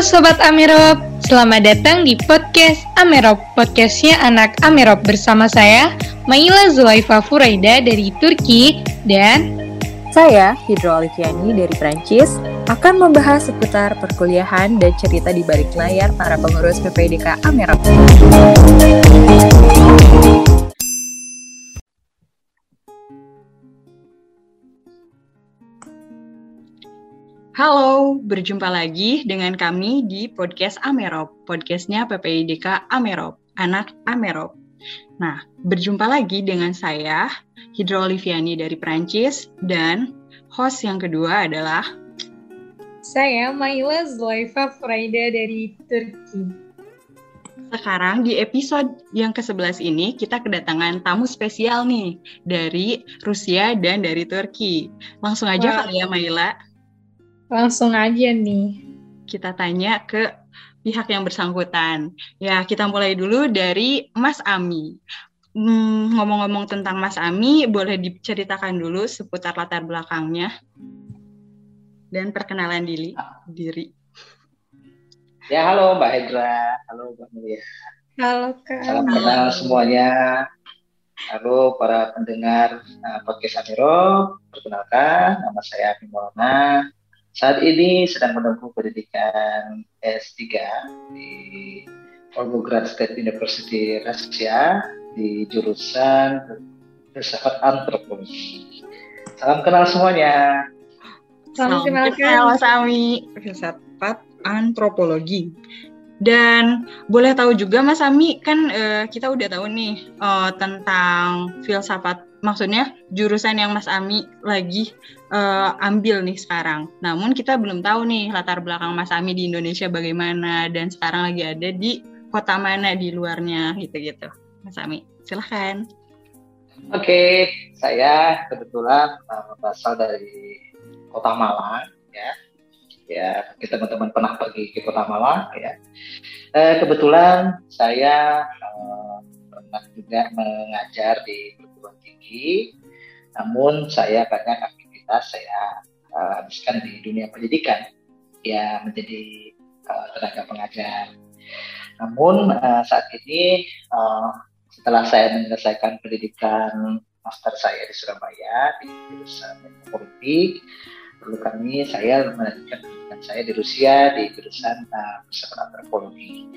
Sobat Amerop, selamat datang di podcast Amerop, podcastnya anak Amerop bersama saya, Maila Zulaifa Furaida dari Turki, dan saya, Hidro Oliviani dari Prancis, akan membahas seputar perkuliahan dan cerita di balik layar para pengurus PPDK Amerop. Halo, berjumpa lagi dengan kami di podcast Amerop, podcastnya PPIDK Amerop, anak Amerop. Nah, berjumpa lagi dengan saya, Hidro Oliviani dari Prancis, dan host yang kedua adalah saya, Maila Zulaifa Fraida dari Turki. Sekarang di episode yang ke-11 ini kita kedatangan tamu spesial nih dari Rusia dan dari Turki. Langsung aja kali ya Maila. Langsung aja nih. Kita tanya ke pihak yang bersangkutan. Ya, kita mulai dulu dari Mas Ami. Hmm, ngomong-ngomong tentang Mas Ami, boleh diceritakan dulu seputar latar belakangnya dan perkenalan diri. diri. Ya, halo Mbak Hendra. Halo Mbak Mulia. Halo Kak. Salam kenal semuanya. Halo para pendengar uh, podcast Amiro. Perkenalkan, nama saya Abi Maulana saat ini sedang menempuh pendidikan S3 di Volgograd State University Rusia di jurusan filsafat antropologi. Salam kenal semuanya. Salam, Salam kenal Mas Ami, filsafat antropologi. Dan boleh tahu juga Mas Ami kan uh, kita udah tahu nih uh, tentang filsafat maksudnya jurusan yang Mas Ami lagi uh, ambil nih sekarang. Namun kita belum tahu nih latar belakang Mas Ami di Indonesia bagaimana dan sekarang lagi ada di kota mana di luarnya gitu-gitu. Mas Ami, silahkan. Oke, saya kebetulan berasal dari kota Malang ya ya teman-teman pernah pergi ke Kota Malang ya. Eh, kebetulan saya eh, pernah juga mengajar di perguruan tinggi, namun saya banyak aktivitas saya eh, habiskan di dunia pendidikan, ya menjadi eh, tenaga pengajar. Namun eh, saat ini eh, setelah saya menyelesaikan pendidikan master saya di Surabaya di jurusan politik, perlu kami saya melanjutkan pendidikan saya di Rusia di jurusan uh, antropologi.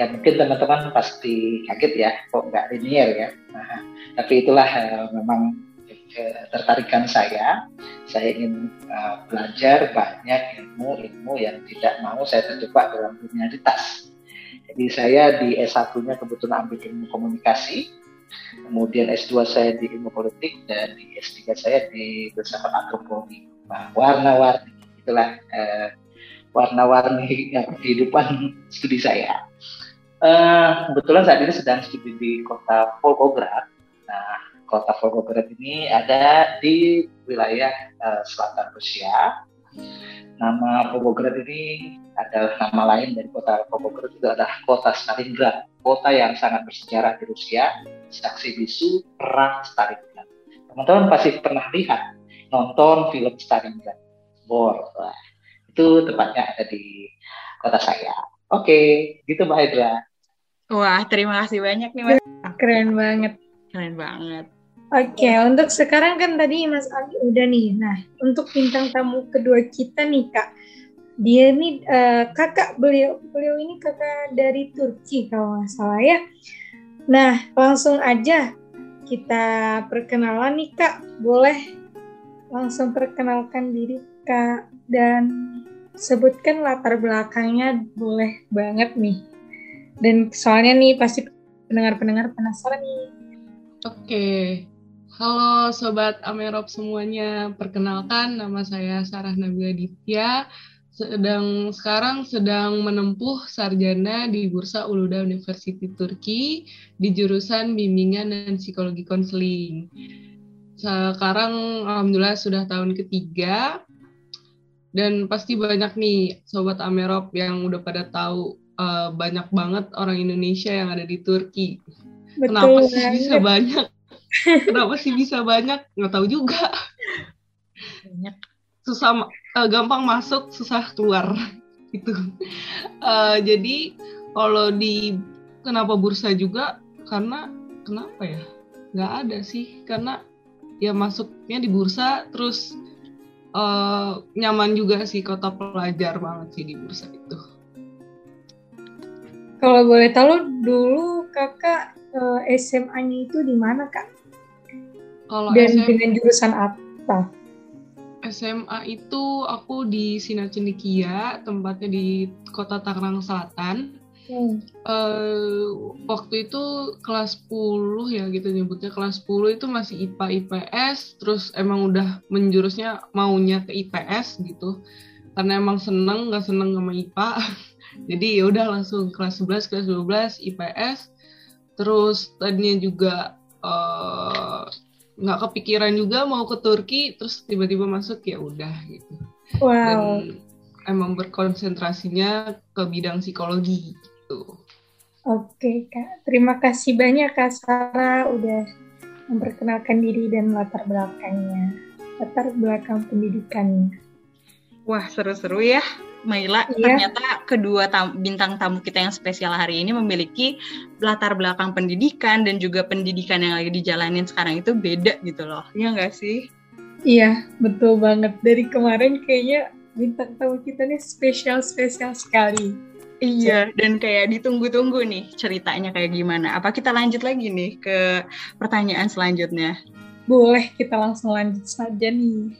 Ya mungkin teman-teman pasti kaget ya, kok nggak linear ya. Nah, tapi itulah uh, memang ketertarikan saya. Saya ingin uh, belajar banyak ilmu-ilmu yang tidak mau saya terjebak dalam dunia tas. Jadi saya di S1-nya kebetulan ambil ilmu komunikasi, kemudian S2 saya di ilmu politik, dan di S3 saya di filsafat antropologi warna-warni itulah uh, warna-warni kehidupan studi saya. Uh, kebetulan saat ini sedang studi di kota Volgograd. Nah, kota Volgograd ini ada di wilayah uh, selatan Rusia. Nama Volgograd ini adalah nama lain dari kota Volgograd itu adalah kota Stalingrad, kota yang sangat bersejarah di Rusia, saksi bisu perang Stalingrad. Teman-teman pasti pernah lihat nonton film Stalingrad War. Wah, itu tempatnya ada di kota saya. Oke, gitu Mbak Hedra. Wah, terima kasih banyak nih Mas. Keren banget. Keren banget. Oke, untuk sekarang kan tadi Mas Ali udah nih. Nah, untuk bintang tamu kedua kita nih Kak. Dia nih uh, kakak beliau beliau ini kakak dari Turki kalau nggak salah ya. Nah, langsung aja kita perkenalan nih Kak. Boleh langsung perkenalkan diri Kak dan sebutkan latar belakangnya boleh banget nih. Dan soalnya nih pasti pendengar-pendengar penasaran nih. Oke, halo Sobat Amerop semuanya. Perkenalkan nama saya Sarah Nabila Ditya. Sedang sekarang sedang menempuh sarjana di Bursa Uluda University Turki di jurusan bimbingan dan psikologi konseling sekarang alhamdulillah sudah tahun ketiga dan pasti banyak nih sobat Amerop yang udah pada tahu uh, banyak banget orang Indonesia yang ada di Turki. Betul Kenapa sih bisa banyak? Kenapa sih bisa banyak? Nggak tahu juga. Banyak. Susah uh, gampang masuk, susah keluar itu uh, jadi kalau di kenapa bursa juga karena kenapa ya nggak ada sih karena ya masuknya di bursa terus uh, nyaman juga sih kota pelajar banget sih di bursa itu. Kalau boleh tahu dulu kakak uh, eh, SMA-nya itu di mana kak? Kalau dan SMA, dengan jurusan apa? SMA itu aku di Sinacendikia tempatnya di kota Tangerang Selatan Hmm. Uh, waktu itu kelas 10 ya gitu nyebutnya. Kelas 10 itu masih IPA IPS terus emang udah menjurusnya maunya ke IPS gitu. Karena emang seneng nggak seneng sama IPA jadi ya udah langsung kelas 11 kelas 12 IPS terus tadinya juga eh, nggak uh, kepikiran juga mau ke Turki terus tiba-tiba masuk ya udah gitu. Wow. dan emang berkonsentrasinya ke bidang psikologi gitu. Oke kak, terima kasih banyak kak Sarah udah memperkenalkan diri dan latar belakangnya, latar belakang pendidikannya. Wah seru-seru ya, Maila. Iya. Ternyata kedua tam bintang tamu kita yang spesial hari ini memiliki latar belakang pendidikan dan juga pendidikan yang lagi dijalanin sekarang itu beda gitu loh, ya nggak sih? Iya, betul banget. Dari kemarin kayaknya bintang tamu kita nih spesial-spesial sekali. Iya, dan kayak ditunggu-tunggu nih ceritanya kayak gimana. Apa kita lanjut lagi nih ke pertanyaan selanjutnya? Boleh, kita langsung lanjut saja nih.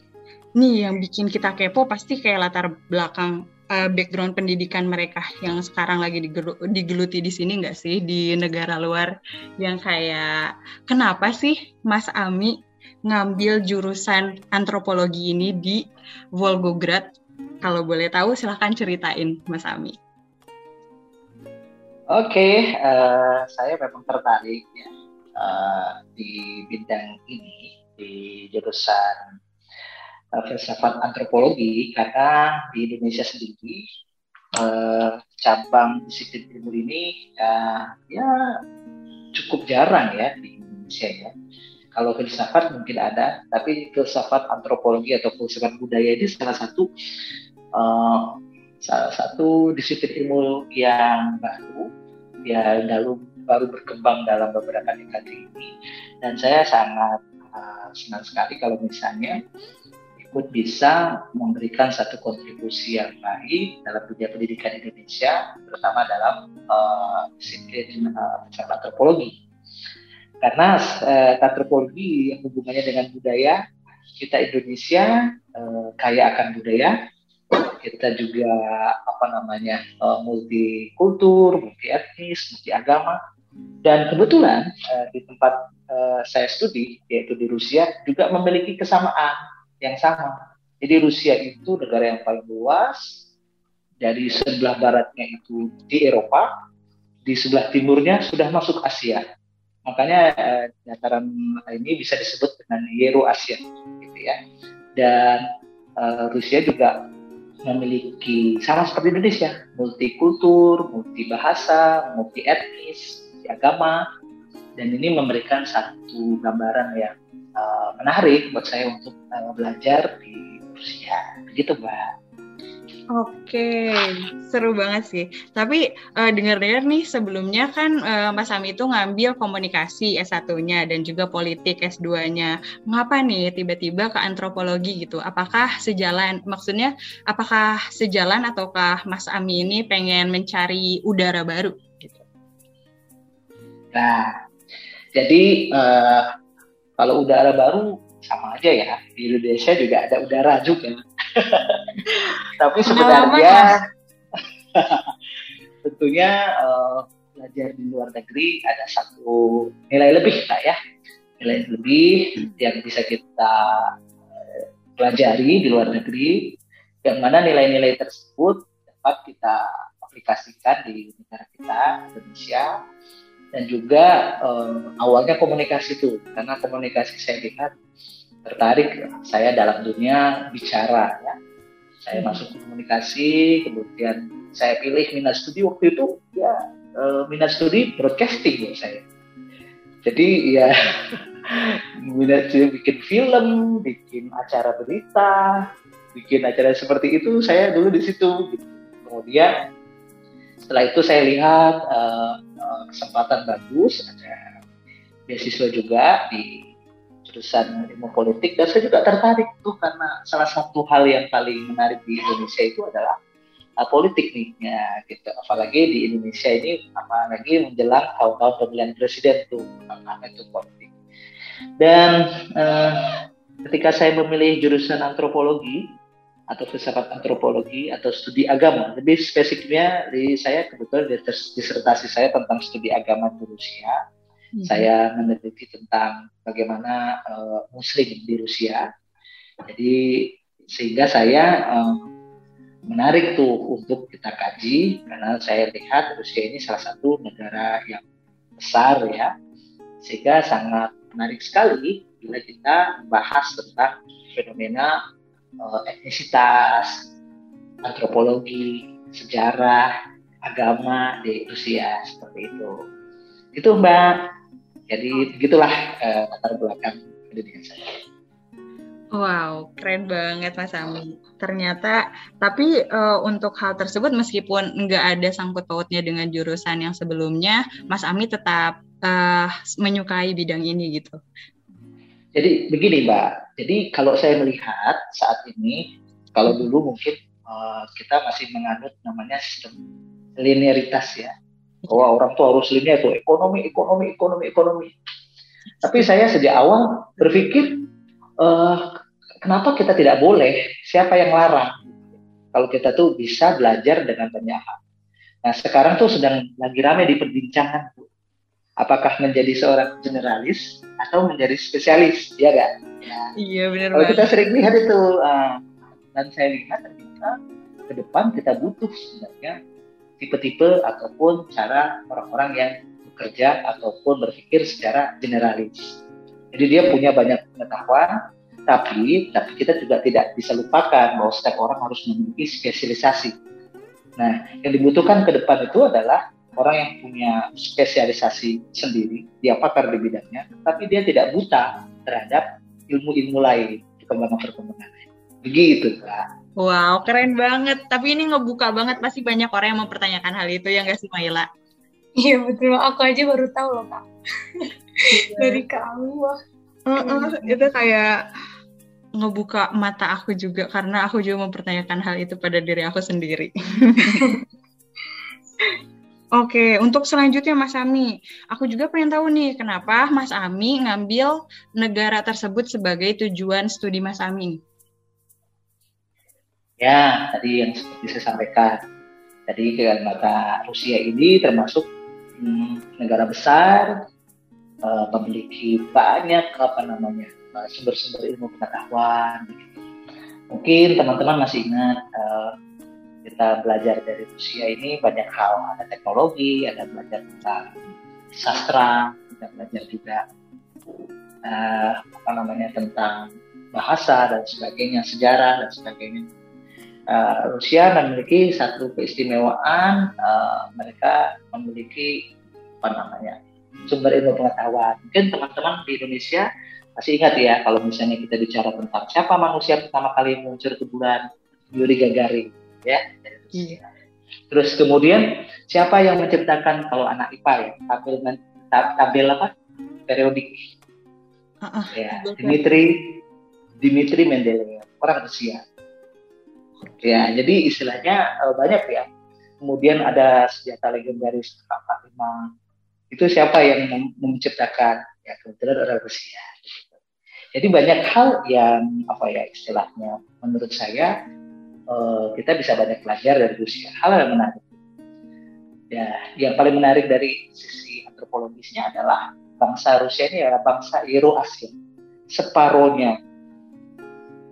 Nih, yang bikin kita kepo pasti kayak latar belakang uh, background pendidikan mereka yang sekarang lagi digeluti di sini nggak sih di negara luar yang kayak kenapa sih Mas Ami ngambil jurusan antropologi ini di Volgograd? Kalau boleh tahu silahkan ceritain Mas Ami. Oke, okay, uh, eh, saya memang tertarik ya uh, di bidang ini di jurusan uh, filsafat antropologi karena di Indonesia sendiri uh, cabang disiplin ilmu ini uh, ya cukup jarang ya di Indonesia ya. Kalau filsafat mungkin ada, tapi filsafat antropologi atau filsafat budaya ini salah satu uh, salah satu disiplin ilmu yang baru ya dalam baru berkembang dalam beberapa dekade ini. Dan saya sangat uh, senang sekali kalau misalnya ikut bisa memberikan satu kontribusi yang baik dalam dunia pendidikan Indonesia terutama dalam uh, disiplin uh, antropologi. Karena uh, antropologi yang hubungannya dengan budaya kita Indonesia uh, kaya akan budaya kita juga apa namanya uh, multikultur, multi etnis, multi agama dan kebetulan uh, di tempat uh, saya studi yaitu di Rusia juga memiliki kesamaan yang sama. Jadi Rusia itu negara yang paling luas dari sebelah baratnya itu di Eropa, di sebelah timurnya sudah masuk Asia. Makanya dataran ini bisa disebut dengan Euro-Asia gitu ya. Dan Rusia juga memiliki sama seperti Indonesia, multikultur, multi bahasa, multi etnis, multi agama, dan ini memberikan satu gambaran yang uh, menarik buat saya untuk uh, belajar di Rusia. Begitu, Mbak. Oke, seru banget sih. Tapi uh, dengar-dengar nih sebelumnya kan uh, Mas Ami itu ngambil komunikasi S1-nya dan juga politik S2-nya. Mengapa nih tiba-tiba ke antropologi gitu? Apakah sejalan maksudnya apakah sejalan ataukah Mas Ami ini pengen mencari udara baru gitu? Nah, jadi uh, kalau udara baru sama aja ya. Di Indonesia juga ada udara juga Tapi sebenarnya tentunya uh, belajar di luar negeri ada satu nilai lebih lah ya. Nilai lebih yang bisa kita uh, pelajari di luar negeri. Yang mana nilai-nilai tersebut dapat kita aplikasikan di negara kita Indonesia. Dan juga um, awalnya komunikasi itu karena komunikasi saya lihat tertarik saya dalam dunia bicara ya. Saya hmm. masuk komunikasi kemudian saya pilih minat studi. Waktu itu ya uh, minat studi broadcasting ya saya. Jadi ya minat studi bikin film bikin acara berita bikin acara seperti itu saya dulu di situ gitu, kemudian setelah itu saya lihat uh, kesempatan bagus ada beasiswa juga di jurusan ilmu politik. Dan saya juga tertarik tuh karena salah satu hal yang paling menarik di Indonesia itu adalah uh, politik nih ya gitu. Apalagi di Indonesia ini apalagi menjelang tahun-tahun pemilihan presiden tuh karena itu politik. Dan uh, ketika saya memilih jurusan antropologi atau filsafat antropologi atau studi agama lebih spesifiknya di saya kebetulan di disertasi saya tentang studi agama di Rusia hmm. saya meneliti tentang bagaimana uh, Muslim di Rusia jadi sehingga saya um, menarik tuh untuk kita kaji karena saya lihat Rusia ini salah satu negara yang besar ya sehingga sangat menarik sekali bila kita membahas tentang fenomena uh, etnisitas, antropologi, sejarah, agama di Rusia seperti itu. Itu Mbak. Jadi begitulah uh, latar belakang pendidikan saya. Wow, keren banget Mas Ami. Ternyata, tapi uh, untuk hal tersebut meskipun nggak ada sangkut pautnya dengan jurusan yang sebelumnya, Mas Ami tetap uh, menyukai bidang ini gitu. Jadi begini Mbak, jadi kalau saya melihat saat ini, kalau dulu mungkin uh, kita masih menganut namanya sistem linearitas ya, bahwa orang tuh harus linear tuh ekonomi, ekonomi, ekonomi, ekonomi. Tapi saya sejak awal berpikir uh, kenapa kita tidak boleh? Siapa yang larang? Kalau kita tuh bisa belajar dengan banyak hal. Nah sekarang tuh sedang lagi ramai di perbincangan apakah menjadi seorang generalis atau menjadi spesialis, ya kan? Ya. Iya benar. Kalau kita sering lihat itu, uh, dan saya lihat ternyata ke depan kita butuh sebenarnya tipe-tipe ataupun cara orang-orang yang bekerja ataupun berpikir secara generalis. Jadi dia punya banyak pengetahuan, tapi tapi kita juga tidak bisa lupakan bahwa setiap orang harus memiliki spesialisasi. Nah, yang dibutuhkan ke depan itu adalah orang yang punya spesialisasi sendiri, dia pakar di bidangnya, tapi dia tidak buta terhadap ilmu-ilmu lain, perkembangan-perkembangan lain. Begitu, Kak. Wow, keren banget. Tapi ini ngebuka banget, pasti banyak orang yang mempertanyakan hal itu, ya nggak sih, Maila? Iya, betul. Aku aja baru tahu loh, Kak. Dari kamu. Uh, uh, itu kayak ngebuka mata aku juga karena aku juga mempertanyakan hal itu pada diri aku sendiri. Oke, untuk selanjutnya Mas Ami, aku juga pengen tahu nih kenapa Mas Ami ngambil negara tersebut sebagai tujuan studi Mas Ami. Ya, tadi yang seperti saya sampaikan, tadi mata Rusia ini termasuk hmm, negara besar, uh, memiliki banyak apa namanya sumber-sumber ilmu pengetahuan. Mungkin teman-teman masih ingat uh, kita belajar dari Rusia ini banyak hal, ada teknologi, ada belajar tentang sastra, kita belajar juga uh, apa namanya tentang bahasa dan sebagainya, sejarah dan sebagainya. Uh, Rusia memiliki satu keistimewaan, uh, mereka memiliki apa namanya sumber ilmu pengetahuan. Mungkin teman-teman di Indonesia masih ingat ya kalau misalnya kita bicara tentang siapa manusia pertama kali muncul ke bulan Yuri Gagarin ya. Iya. terus kemudian siapa yang menciptakan kalau anak IPA ya? Tabel tabel apa? Periodik. Uh, uh, ya Dimitri Dimitri Mendeleev orang Rusia ya jadi istilahnya uh, banyak ya kemudian ada senjata legendaris K45 itu siapa yang menciptakan ya kebetulan orang Rusia jadi banyak hal yang apa ya istilahnya menurut saya uh, kita bisa banyak belajar dari Rusia. Hal yang menarik. Ya, yang paling menarik dari sisi antropologisnya adalah bangsa Rusia ini adalah bangsa Euro-Asia. Separohnya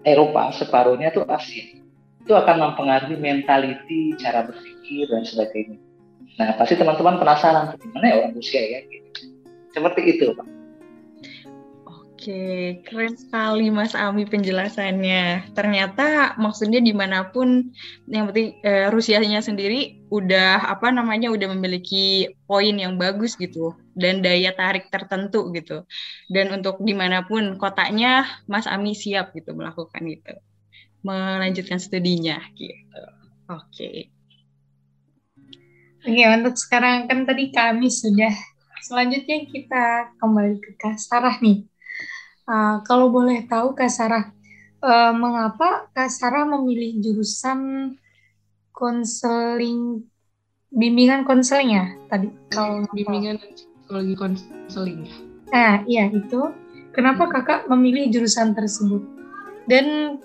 Eropa, separuhnya itu Asia. Itu akan mempengaruhi mentality, cara berpikir dan sebagainya. Nah, pasti teman-teman penasaran gimana ya orang Rusia ya gitu. Seperti itu, Pak. Oke, keren sekali Mas Ami penjelasannya. Ternyata maksudnya di mana pun yang penting eh, Rusianya sendiri udah apa namanya udah memiliki poin yang bagus gitu dan daya tarik tertentu gitu. Dan untuk di mana pun kotanya Mas Ami siap gitu melakukan itu, melanjutkan studinya gitu. Oke. Oke, untuk sekarang kan tadi kami sudah. Selanjutnya kita kembali ke Kak Sarah nih. Uh, kalau boleh tahu Kak Sarah, uh, mengapa Kak Sarah memilih jurusan konseling bimbingan konseling ya tadi? Kalau bimbingan psikologi konseling ya. Nah, iya itu. Kenapa kakak memilih jurusan tersebut? Dan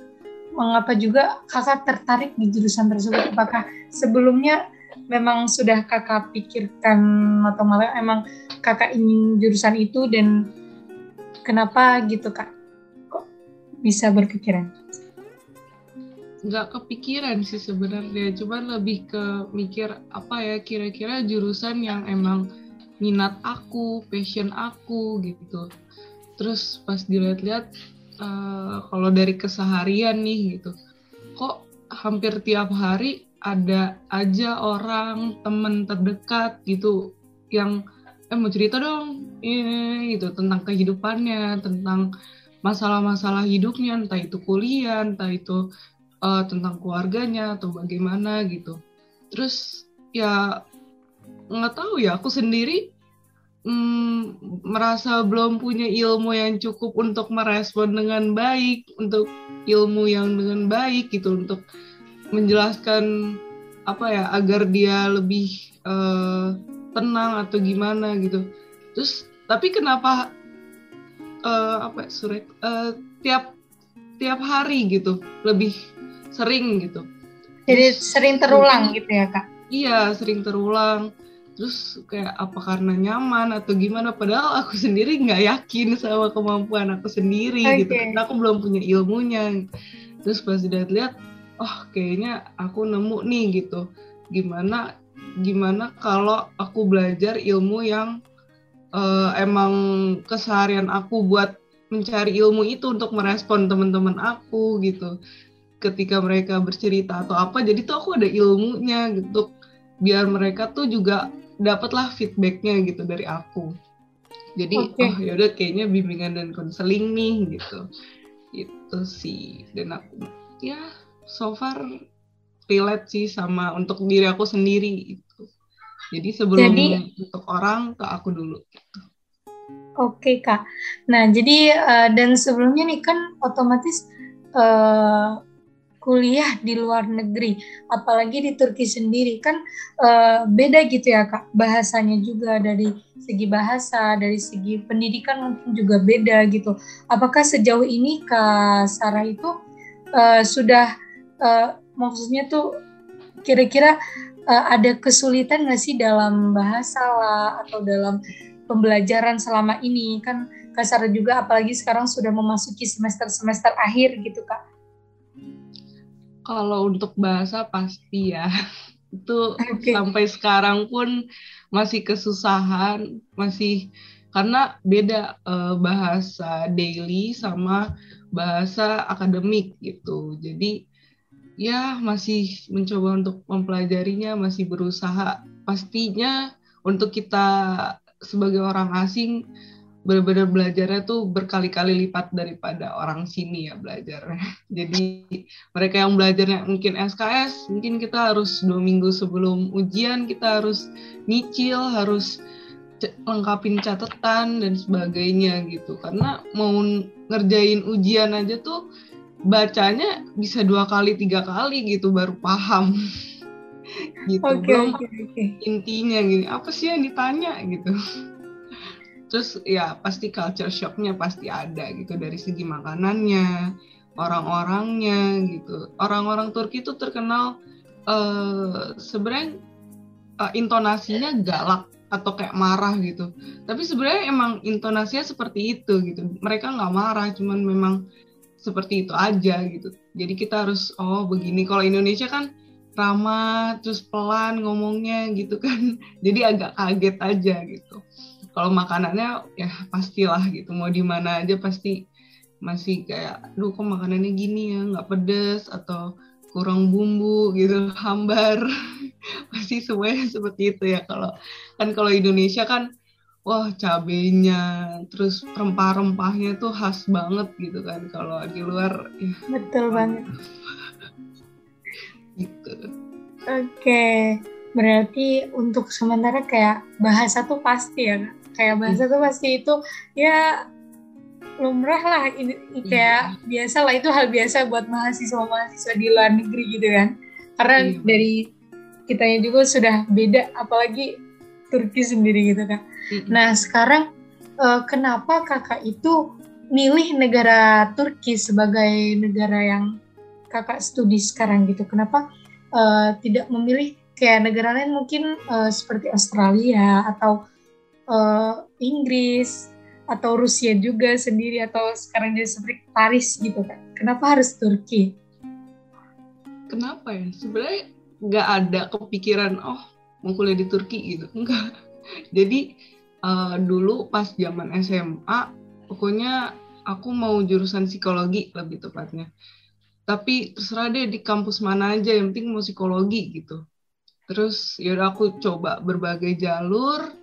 mengapa juga kakak tertarik di jurusan tersebut? Apakah sebelumnya memang sudah kakak pikirkan atau malah emang kakak ingin jurusan itu dan kenapa gitu kak? Kok bisa berpikiran? Nggak kepikiran sih sebenarnya, cuman lebih ke mikir apa ya kira-kira jurusan yang emang minat aku, passion aku gitu. Terus pas dilihat-lihat uh, kalau dari keseharian nih gitu, kok hampir tiap hari ada aja orang temen terdekat gitu yang eh mau cerita dong ini gitu. Tentang kehidupannya tentang masalah-masalah hidupnya entah itu kuliah entah itu uh, tentang keluarganya atau bagaimana gitu. Terus ya nggak tahu ya aku sendiri mm, merasa belum punya ilmu yang cukup untuk merespon dengan baik untuk ilmu yang dengan baik gitu untuk menjelaskan apa ya agar dia lebih uh, tenang atau gimana gitu. Terus tapi kenapa uh, apa surat uh, tiap tiap hari gitu lebih sering gitu. Jadi terus, sering terulang gitu ya kak? Iya sering terulang terus kayak apa karena nyaman atau gimana? Padahal aku sendiri nggak yakin sama kemampuan aku sendiri okay. gitu. Karena aku belum punya ilmunya. Terus pas dilihat-lihat oh kayaknya aku nemu nih gitu. Gimana gimana kalau aku belajar ilmu yang uh, emang keseharian aku buat mencari ilmu itu untuk merespon teman-teman aku gitu. Ketika mereka bercerita atau apa jadi tuh aku ada ilmunya gitu. Biar mereka tuh juga dapatlah feedbacknya gitu dari aku jadi okay. oh yaudah kayaknya bimbingan dan konseling nih gitu itu sih dan aku ya so far relate sih sama untuk diri aku sendiri itu. Jadi sebelum jadi, untuk orang ke aku dulu. Gitu. Oke kak. Nah jadi uh, dan sebelumnya nih kan otomatis uh, kuliah di luar negeri, apalagi di Turki sendiri kan uh, beda gitu ya kak. Bahasanya juga dari segi bahasa, dari segi pendidikan mungkin juga beda gitu. Apakah sejauh ini kak Sarah itu uh, sudah uh, maksudnya tuh kira-kira uh, ada kesulitan nggak sih dalam bahasa lah atau dalam pembelajaran selama ini kan kasar juga apalagi sekarang sudah memasuki semester-semester akhir gitu kak. Kalau untuk bahasa pasti ya itu okay. sampai sekarang pun masih kesusahan masih karena beda uh, bahasa daily sama bahasa akademik gitu jadi ya masih mencoba untuk mempelajarinya, masih berusaha. Pastinya untuk kita sebagai orang asing benar-benar belajarnya tuh berkali-kali lipat daripada orang sini ya belajarnya. Jadi mereka yang belajarnya mungkin SKS, mungkin kita harus dua minggu sebelum ujian kita harus nyicil, harus lengkapin catatan dan sebagainya gitu. Karena mau ngerjain ujian aja tuh bacanya bisa dua kali tiga kali gitu baru paham gitu okay, belum okay, okay. intinya gini apa sih yang ditanya gitu terus ya pasti culture shocknya pasti ada gitu dari segi makanannya orang-orangnya gitu orang-orang Turki itu terkenal uh, sebenarnya uh, intonasinya galak atau kayak marah gitu tapi sebenarnya emang intonasinya seperti itu gitu mereka nggak marah cuman memang seperti itu aja gitu. Jadi kita harus oh begini. Kalau Indonesia kan ramah terus pelan ngomongnya gitu kan. Jadi agak kaget aja gitu. Kalau makanannya ya pastilah gitu. Mau di mana aja pasti masih kayak, duh kok makanannya gini ya, nggak pedes atau kurang bumbu gitu, hambar. pasti semuanya seperti itu ya. Kalau kan kalau Indonesia kan wah cabenya terus rempah-rempahnya tuh khas banget gitu kan kalau di luar ya betul banget gitu oke okay. berarti untuk sementara kayak bahasa tuh pasti ya kak kayak bahasa tuh pasti itu ya lumrah lah ini kayak iya. biasa lah itu hal biasa buat mahasiswa mahasiswa di luar negeri gitu kan karena iya. dari kitanya juga sudah beda apalagi Turki sendiri gitu kan iya. nah sekarang uh, kenapa kakak itu milih negara Turki sebagai negara yang kakak studi sekarang gitu kenapa uh, tidak memilih kayak negara lain mungkin uh, seperti Australia atau uh, Inggris atau Rusia juga sendiri atau sekarang jadi seperti Paris gitu kan. Kenapa harus Turki? Kenapa ya? Sebenarnya nggak ada kepikiran oh mau kuliah di Turki gitu. Enggak jadi uh, dulu pas zaman SMA pokoknya aku mau jurusan psikologi lebih tepatnya. Tapi terserah deh di kampus mana aja yang penting mau psikologi gitu. Terus yaudah aku coba berbagai jalur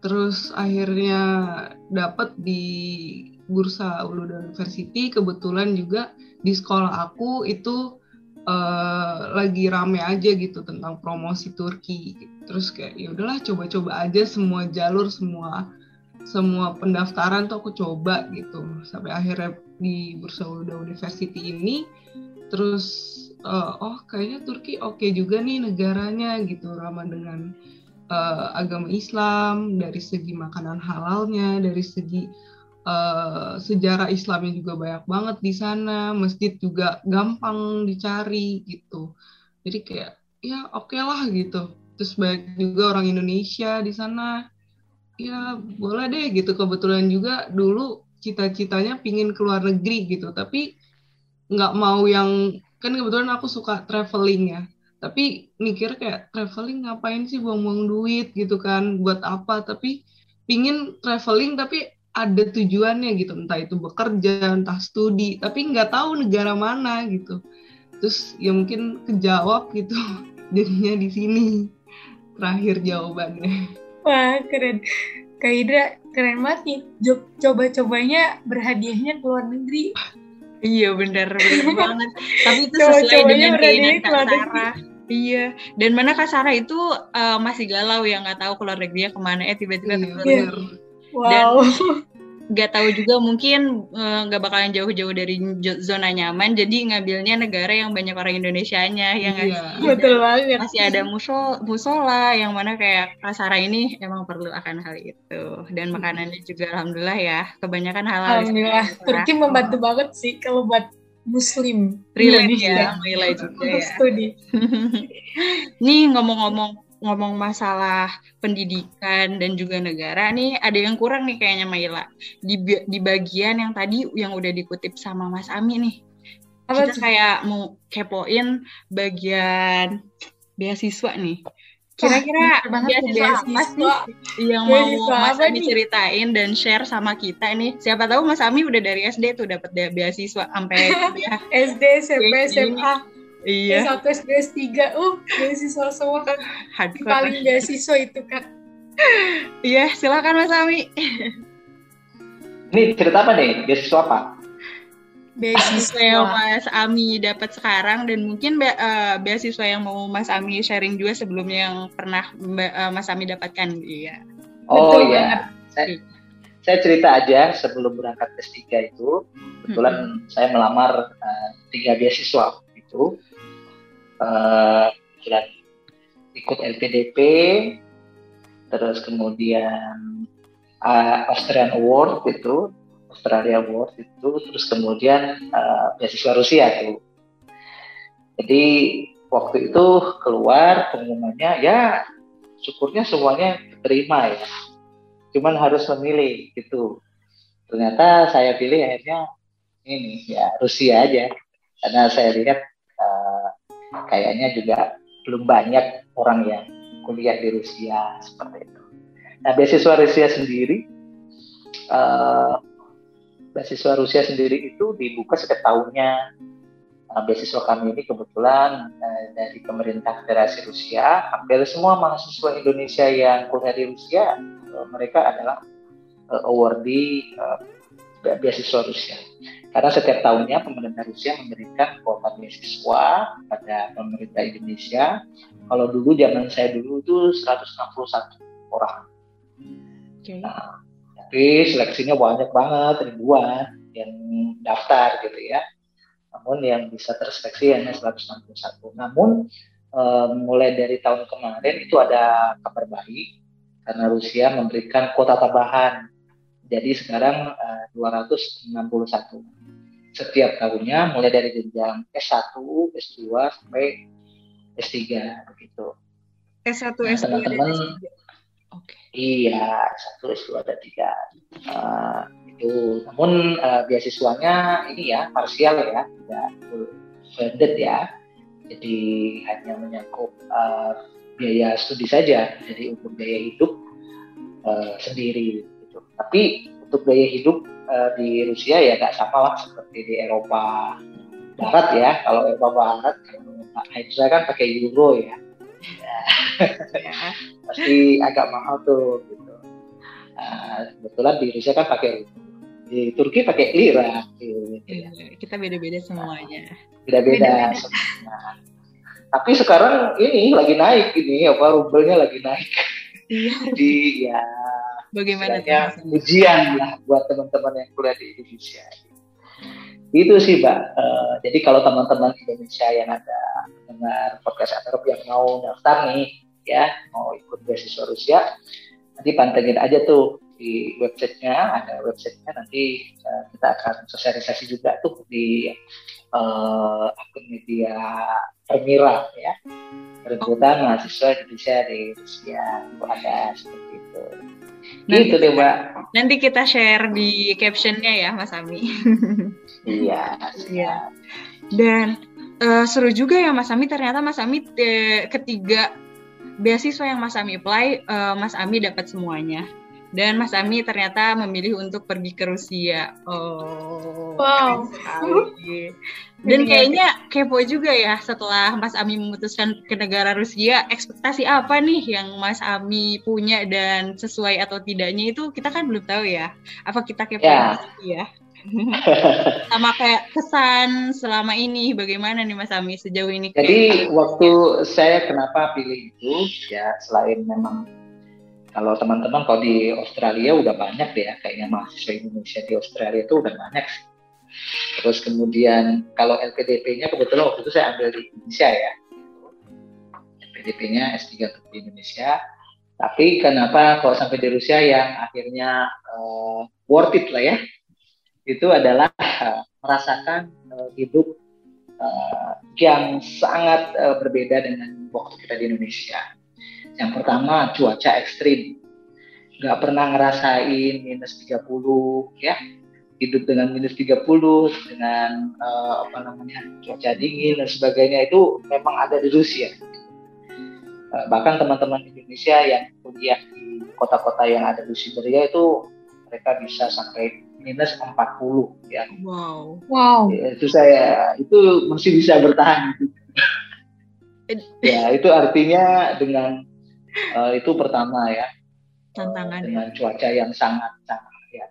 terus akhirnya dapat di bursa Uluda University. Kebetulan juga di sekolah aku itu uh, lagi rame aja gitu tentang promosi Turki. Terus kayak ya udahlah coba-coba aja semua jalur semua semua pendaftaran tuh aku coba gitu. Sampai akhirnya di bursa Uluda University ini terus uh, oh kayaknya Turki oke okay juga nih negaranya gitu. Ramah dengan uh, agama Islam, dari segi makanan halalnya, dari segi uh, sejarah Islamnya juga banyak banget di sana, masjid juga gampang dicari gitu. Jadi kayak ya oke okay lah gitu. Terus banyak juga orang Indonesia di sana. Ya boleh deh gitu. Kebetulan juga dulu cita-citanya pingin keluar negeri gitu, tapi nggak mau yang kan kebetulan aku suka traveling ya tapi mikir kayak traveling ngapain sih buang-buang duit gitu kan? Buat apa? Tapi pingin traveling tapi ada tujuannya gitu. Entah itu bekerja entah studi. Tapi nggak tahu negara mana gitu. Terus ya mungkin kejawab gitu. Jadinya di sini. Terakhir jawabannya. Wah keren. Kak Idra keren banget nih. Coba-cobanya berhadiahnya ke luar negeri Iya bener, bener banget. Tapi itu sesuai dengan keinginan Kak Sarah. Iya, dan mana Kak Sarah itu uh, masih galau ya nggak tahu keluar negerinya ke mana eh tiba-tiba iya. keluar. Wow. Dan nggak tahu juga mungkin eh, nggak uh, bakalan jauh-jauh dari zona nyaman, jadi ngambilnya negara yang banyak orang Indonesia-nya yang iya. betul banget. Masih ada musol musola yang mana kayak Kak Sarah ini emang perlu akan hal itu dan makanannya juga alhamdulillah ya kebanyakan halal. Alhamdulillah, Turki membantu banget sih kalau buat Muslim relate ya, relate juga ya. Studi. nih ngomong-ngomong ngomong masalah pendidikan dan juga negara nih ada yang kurang nih kayaknya Maila di di bagian yang tadi yang udah dikutip sama Mas Ami nih. Apa kita kayak mau kepoin bagian beasiswa nih. Kira-kira beasiswa yang mau Mas Ami ceritain dan share sama kita ini? Siapa tahu Mas Ami udah dari SD tuh dapat beasiswa sampai. SD, SMP, SMA. Iya. S1, SD, S3. Uh, beasiswa semua kan. Paling beasiswa itu kan. Iya, silakan Mas Ami. Ini cerita apa nih? Beasiswa apa? beasiswa yang Mas Ami dapat sekarang dan mungkin be uh, beasiswa yang mau Mas Ami sharing juga sebelumnya yang pernah uh, Mas Ami dapatkan iya. Oh iya. Saya, saya cerita aja sebelum berangkat S3 itu kebetulan hmm. saya melamar uh, tiga beasiswa itu uh, ikut LPDP terus kemudian uh, Austrian Award itu Australia Award itu terus kemudian uh, beasiswa Rusia tuh jadi waktu itu keluar pengumumannya ya syukurnya semuanya terima ya. Cuman harus memilih gitu. Ternyata saya pilih akhirnya ini ya Rusia aja. Karena saya lihat kayaknya juga belum banyak orang yang kuliah di Rusia seperti itu nah beasiswa Rusia sendiri uh, beasiswa Rusia sendiri itu dibuka setiap tahunnya. Nah, beasiswa kami ini kebetulan uh, dari pemerintah Federasi Rusia, hampir semua mahasiswa Indonesia yang kuliah di Rusia, uh, mereka adalah uh, awardee uh, beasiswa Rusia. Karena setiap tahunnya pemerintah Rusia memberikan kuota beasiswa pada pemerintah Indonesia. Kalau dulu zaman saya dulu itu 161 orang. Okay. Nah, tapi seleksinya banyak banget, ribuan yang daftar gitu ya. Namun yang bisa terseleksi hanya 161. Namun eh, mulai dari tahun kemarin itu ada kabar baik karena Rusia memberikan kuota tambahan. Jadi sekarang eh, 261 setiap tahunnya mulai dari jenjang S1, S2 sampai S3 begitu. S1, nah, S2 teman-teman Oke. Iya, S1, S2 ada tiga. Uh, itu. Namun uh, beasiswanya ini ya parsial ya, tidak full funded ya. Jadi hanya menyangkut uh, biaya studi saja. Jadi untuk biaya hidup uh, sendiri. Tapi untuk biaya hidup uh, di Rusia ya nggak sama lah seperti di Eropa Barat ya. Kalau Eropa Barat, kalau saya kan pakai euro ya. ya. Pasti agak mahal tuh. Gitu. Uh, kebetulan di Rusia kan pakai di Turki pakai lira. Gitu, ya. Kita beda-beda semuanya. Beda-beda semuanya. Tapi sekarang ini lagi naik ini apa rubelnya lagi naik. Iya. Jadi ya Bagaimana ujian lah buat teman-teman yang kuliah di Indonesia. Itu sih, Mbak. Uh, jadi kalau teman-teman Indonesia yang ada dengar podcast Atarop yang mau daftar nih, ya, mau ikut beasiswa Rusia, nanti pantengin aja tuh di websitenya, ada websitenya nanti uh, kita akan sosialisasi juga tuh di uh, akun media Permira ya, perebutan mahasiswa Indonesia di Rusia, itu ada seperti itu. Nanti, gitu deh mbak. Nanti kita share di captionnya ya Mas Ami. iya. Iya. Dan uh, seru juga ya Mas Ami. Ternyata Mas Ami eh, ketiga beasiswa yang Mas Ami apply, uh, Mas Ami dapat semuanya. Dan Mas Ami ternyata memilih untuk pergi ke Rusia. Oh, wow. Dan kayaknya kepo juga ya setelah Mas Ami memutuskan ke negara Rusia, ekspektasi apa nih yang Mas Ami punya dan sesuai atau tidaknya itu kita kan belum tahu ya. Apa kita kepo ya. ya? Sama kayak kesan selama ini bagaimana nih Mas Ami sejauh ini? Jadi waktu saya kenapa pilih itu ya selain memang kalau teman-teman kalau di Australia udah banyak deh ya kayaknya mahasiswa Indonesia di Australia itu udah banyak sih. Terus kemudian kalau LPDP-nya kebetulan waktu itu saya ambil di Indonesia ya. LPDP-nya S3 di Indonesia. Tapi kenapa kalau sampai di Rusia yang akhirnya uh, worth it lah ya, itu adalah uh, merasakan uh, hidup uh, yang sangat uh, berbeda dengan waktu kita di Indonesia yang pertama cuaca ekstrim. Nggak pernah ngerasain minus 30 ya. Hidup dengan minus 30 dengan uh, apa namanya cuaca dingin dan sebagainya itu memang ada di Rusia. Uh, bahkan teman-teman Indonesia yang kuliah di kota-kota yang ada di Siberia itu mereka bisa sampai minus 40 ya. Wow. Wow. Ya, itu saya itu masih bisa bertahan. ya itu artinya dengan uh, itu pertama ya. Tantangan dengan cuaca yang sangat sangat ya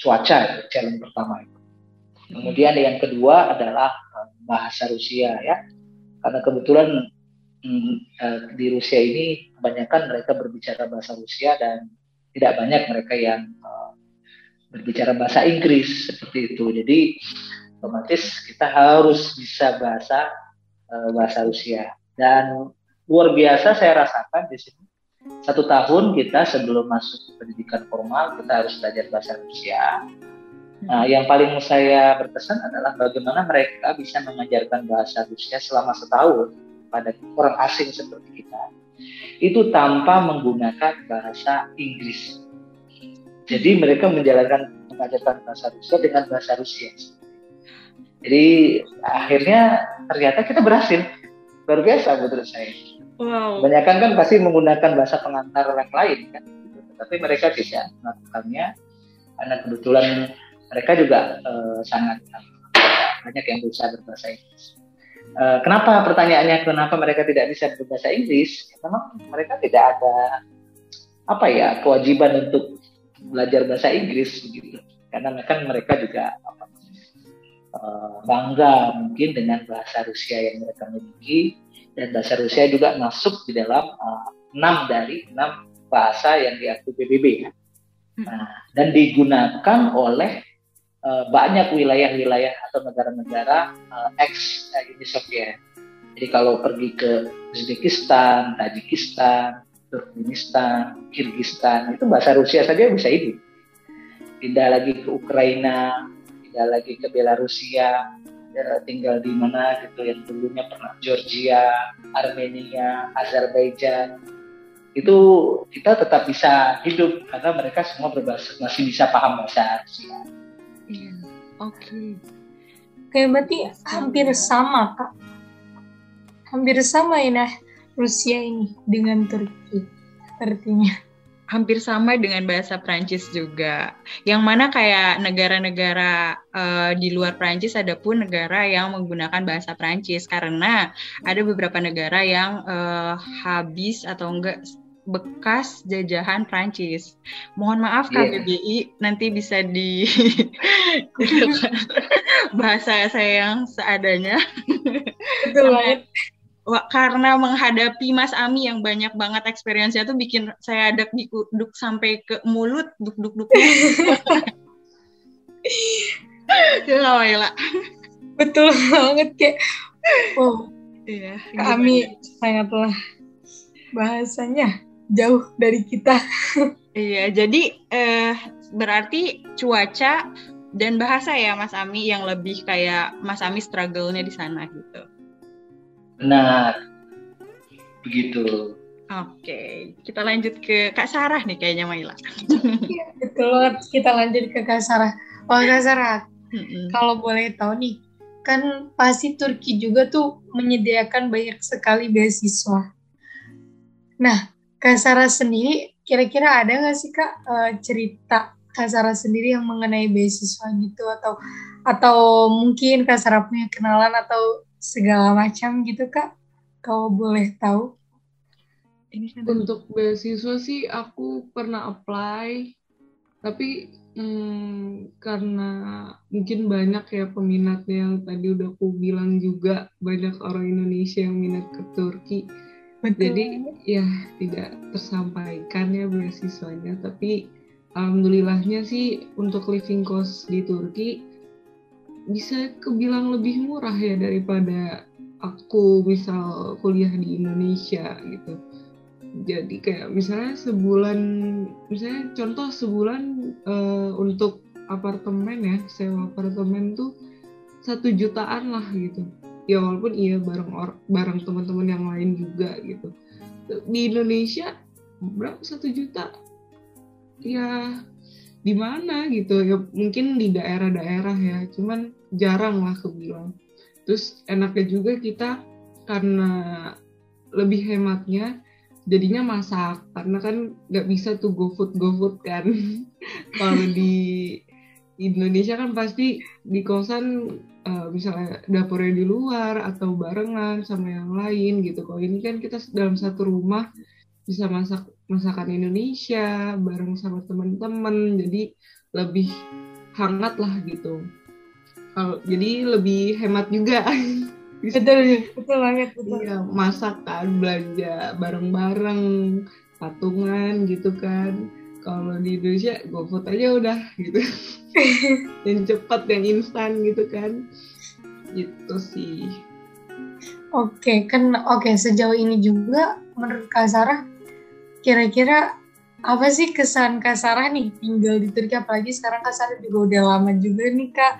cuaca itu challenge pertama itu. Kemudian yang kedua adalah uh, bahasa Rusia ya. Karena kebetulan mm, uh, di Rusia ini kebanyakan mereka berbicara bahasa Rusia dan tidak banyak mereka yang uh, berbicara bahasa Inggris seperti itu. Jadi otomatis kita harus bisa bahasa uh, bahasa Rusia. Dan luar biasa saya rasakan di sini. Satu tahun kita sebelum masuk pendidikan formal kita harus belajar bahasa Rusia. Nah, yang paling saya berkesan adalah bagaimana mereka bisa mengajarkan bahasa Rusia selama setahun pada orang asing seperti kita. Itu tanpa menggunakan bahasa Inggris. Jadi mereka menjalankan mengajarkan bahasa Rusia dengan bahasa Rusia. Jadi akhirnya ternyata kita berhasil. Luar biasa menurut saya. Wow. Kebanyakan kan pasti menggunakan bahasa pengantar yang lain kan, tapi mereka tidak melakukannya karena kebetulan mereka juga uh, sangat uh, banyak yang bisa berbahasa Inggris. Uh, kenapa pertanyaannya kenapa mereka tidak bisa berbahasa Inggris? Ya, memang mereka tidak ada apa ya kewajiban untuk belajar bahasa Inggris begitu. karena kan mereka juga apa, bangga mungkin dengan bahasa Rusia yang mereka miliki dan bahasa Rusia juga masuk di dalam enam uh, dari enam bahasa yang diakui PBB. Hmm. Nah, dan digunakan oleh uh, banyak wilayah-wilayah atau negara-negara uh, ex Uni Soviet. Jadi kalau pergi ke Uzbekistan, Tajikistan, Turkmenistan, Kirgistan, itu bahasa Rusia saja bisa hidup. Pindah lagi ke Ukraina, pindah lagi ke Belarusia, ya, tinggal di mana gitu yang dulunya pernah Georgia, Armenia, Azerbaijan. Itu kita tetap bisa hidup karena mereka semua berbahasa masih bisa paham bahasa Rusia. Iya, oke. Okay. Kayak berarti hampir sama kak. Hampir sama ya nah Rusia ini dengan Turki artinya hampir sama dengan bahasa Prancis juga. Yang mana kayak negara-negara uh, di luar Prancis ada pun negara yang menggunakan bahasa Prancis karena ada beberapa negara yang uh, habis atau enggak bekas jajahan Prancis. Mohon maaf yeah. KBBI nanti bisa di bahasa saya yang seadanya. Betul banget karena menghadapi Mas Ami yang banyak banget experience-nya tuh bikin saya ada duk sampai ke mulut duk duk duk. ya Betul banget kayak oh. Iya. Kami sangatlah bahasanya jauh dari kita. iya, jadi eh, berarti cuaca dan bahasa ya Mas Ami yang lebih kayak Mas Ami struggle-nya di sana gitu. Benar. Begitu. Oke, kita lanjut ke Kak Sarah nih kayaknya Maila. Iya, betul Kita lanjut ke Kak Sarah. Oh Kak Sarah, mm-hmm. kalau boleh tahu nih, kan pasti Turki juga tuh menyediakan banyak sekali beasiswa. Nah, Kak Sarah sendiri, kira-kira ada nggak sih Kak uh, cerita Kak Sarah sendiri yang mengenai beasiswa gitu atau atau mungkin Kak Sarah punya kenalan atau segala macam gitu kak. Kalau boleh tahu. Untuk beasiswa sih aku pernah apply tapi hmm, karena mungkin banyak ya peminatnya yang tadi udah aku bilang juga banyak orang Indonesia yang minat ke Turki. Betul. jadi ya tidak tersampaikan ya beasiswanya tapi alhamdulillahnya sih untuk living cost di Turki bisa kebilang lebih murah ya daripada aku misal kuliah di Indonesia gitu. Jadi kayak misalnya sebulan, misalnya contoh sebulan uh, untuk apartemen ya, sewa apartemen tuh satu jutaan lah gitu. Ya walaupun iya bareng or, bareng teman-teman yang lain juga gitu. Di Indonesia berapa satu juta? Ya di mana gitu. Ya mungkin di daerah-daerah ya cuman jarang lah kebilang. Terus enaknya juga kita karena lebih hematnya jadinya masak. Karena kan nggak bisa tuh go food go food kan. Kalau di Indonesia kan pasti di kosan uh, misalnya dapurnya di luar atau barengan sama yang lain gitu. Kalau ini kan kita dalam satu rumah bisa masak masakan Indonesia bareng sama teman-teman jadi lebih hangat lah gitu. Kalau jadi lebih hemat juga. Betul betul banget betul. Iya masak kan belanja bareng-bareng patungan gitu kan. Kalau di Indonesia GoFood aja udah gitu. Yang cepat yang instan gitu kan. Gitu sih. Oke kan oke sejauh ini juga menurut Kak Sarah kira-kira apa sih kesan Kak Sarah nih tinggal di Turki apalagi sekarang Kak Sarah juga udah lama juga nih Kak.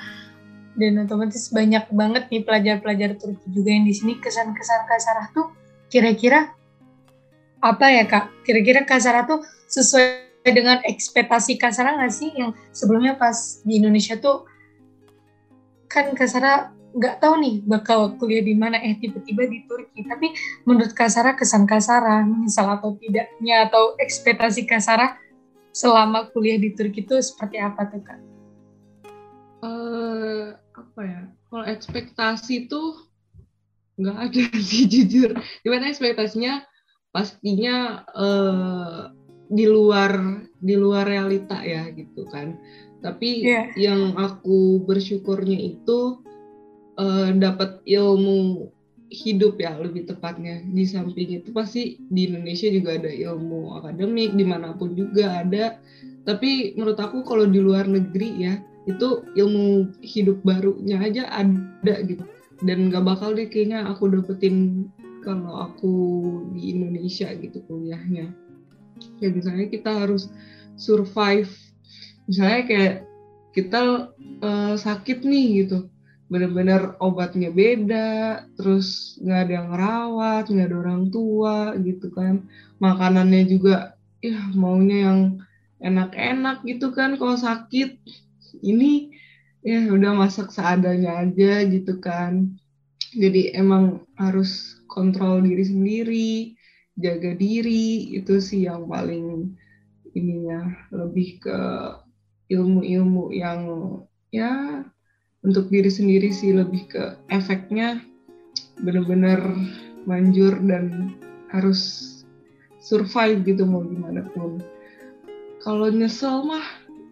Dan otomatis banyak banget nih pelajar-pelajar Turki juga yang di sini. Kesan-kesan Kak Sarah tuh kira-kira apa ya Kak? Kira-kira Kak Sarah tuh sesuai dengan ekspektasi Kak Sarah nggak sih? Yang sebelumnya pas di Indonesia tuh kan Kak Sarah nggak tahu nih bakal kuliah di mana. Eh tiba-tiba di Turki. Tapi menurut Kasara kesan Kasara misal atau tidaknya atau ekspektasi Kasara selama kuliah di Turki itu seperti apa tuh kak? Uh, apa ya? Kalau ekspektasi tuh nggak ada sih jujur. Gimana ekspektasinya? Pastinya uh, di luar di luar realita ya gitu kan. Tapi yeah. yang aku bersyukurnya itu uh, dapat ilmu hidup ya lebih tepatnya di samping itu pasti di Indonesia juga ada ilmu akademik di mana pun juga ada. Tapi menurut aku kalau di luar negeri ya itu ilmu hidup barunya aja ada gitu. Dan gak bakal deh kayaknya aku dapetin kalau aku di Indonesia gitu kuliahnya. Ya misalnya kita harus survive misalnya kayak kita uh, sakit nih gitu bener-bener obatnya beda, terus nggak ada yang ngerawat, nggak ada orang tua gitu kan, makanannya juga ya maunya yang enak-enak gitu kan kalau sakit. Ini ya udah masak seadanya aja gitu kan. Jadi emang harus kontrol diri sendiri jaga diri itu sih yang paling ininya lebih ke ilmu-ilmu yang ya untuk diri sendiri sih lebih ke efeknya bener-bener manjur dan harus survive gitu mau gimana pun. Kalau nyesel mah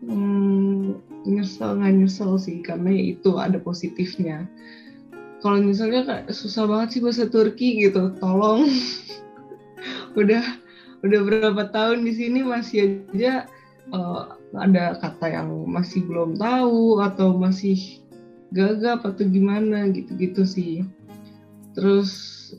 hmm, nyesel nggak nyesel sih karena ya itu ada positifnya. Kalau misalnya kayak susah banget sih bahasa Turki gitu tolong. Udah udah berapa tahun di sini masih aja uh, ada kata yang masih belum tahu atau masih gagap atau gimana gitu-gitu sih. Terus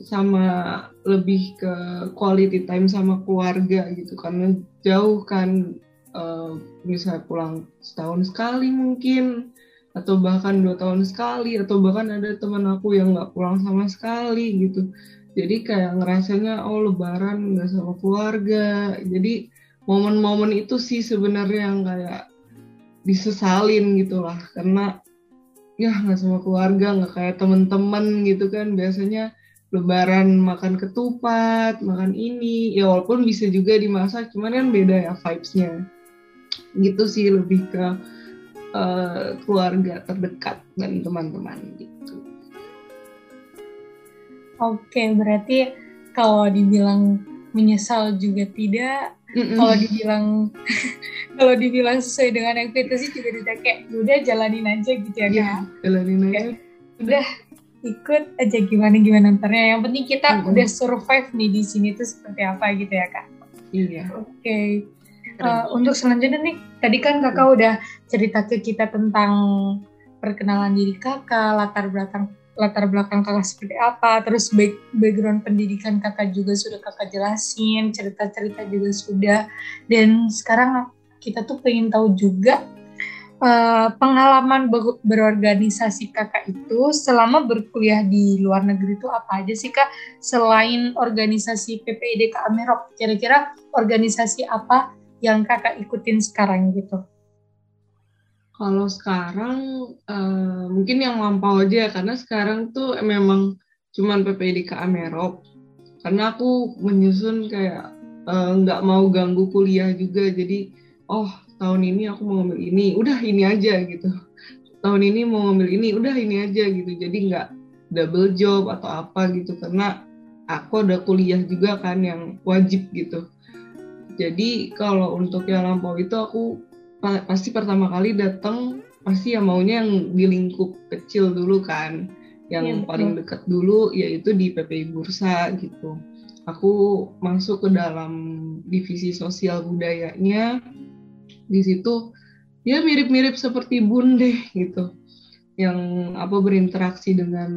sama lebih ke quality time sama keluarga gitu karena jauh kan uh, misalnya pulang setahun sekali mungkin atau bahkan dua tahun sekali atau bahkan ada teman aku yang nggak pulang sama sekali gitu. Jadi kayak ngerasanya oh lebaran nggak sama keluarga. Jadi momen-momen itu sih sebenarnya yang kayak disesalin gitu lah karena ya nggak sama keluarga nggak kayak temen-temen gitu kan. Biasanya lebaran makan ketupat makan ini. Ya walaupun bisa juga dimasak cuman kan beda ya vibesnya. Gitu sih lebih ke uh, keluarga terdekat dan teman-teman gitu. Oke berarti kalau dibilang menyesal juga tidak Kalau dibilang kalau dibilang sesuai dengan yang kita sih juga udah kayak ya udah jalanin aja gitu ya yeah, jalanin aja. Udah ikut aja gimana gimana. Ntarnya yang penting kita mm-hmm. udah survive nih di sini tuh seperti apa gitu ya kak. Iya. Oke. Okay. uh, untuk selanjutnya nih tadi kan kakak udah cerita ke kita tentang perkenalan diri kakak latar belakang latar belakang kakak seperti apa, terus back, background pendidikan kakak juga sudah kakak jelasin, cerita-cerita juga sudah, dan sekarang kita tuh pengen tahu juga uh, pengalaman ber berorganisasi kakak itu selama berkuliah di luar negeri itu apa aja sih kak, selain organisasi PPID Kak Amerok, kira-kira organisasi apa yang kakak ikutin sekarang gitu? Kalau sekarang uh, mungkin yang lampau aja ya karena sekarang tuh memang cuman PPDK Amerop. Karena aku menyusun kayak eh, nggak uh, mau ganggu kuliah juga. Jadi oh tahun ini aku mau ngambil ini. Udah ini aja gitu. Tahun ini mau ngambil ini udah ini aja gitu. Jadi nggak double job atau apa gitu. Karena aku ada kuliah juga kan yang wajib gitu. Jadi kalau untuk yang lampau itu aku pasti pertama kali datang pasti ya maunya yang di lingkup kecil dulu kan. Yang ya, paling dekat dulu yaitu di PPI Bursa gitu. Aku masuk ke dalam divisi sosial budayanya. Di situ ya mirip-mirip seperti bun deh gitu. Yang apa berinteraksi dengan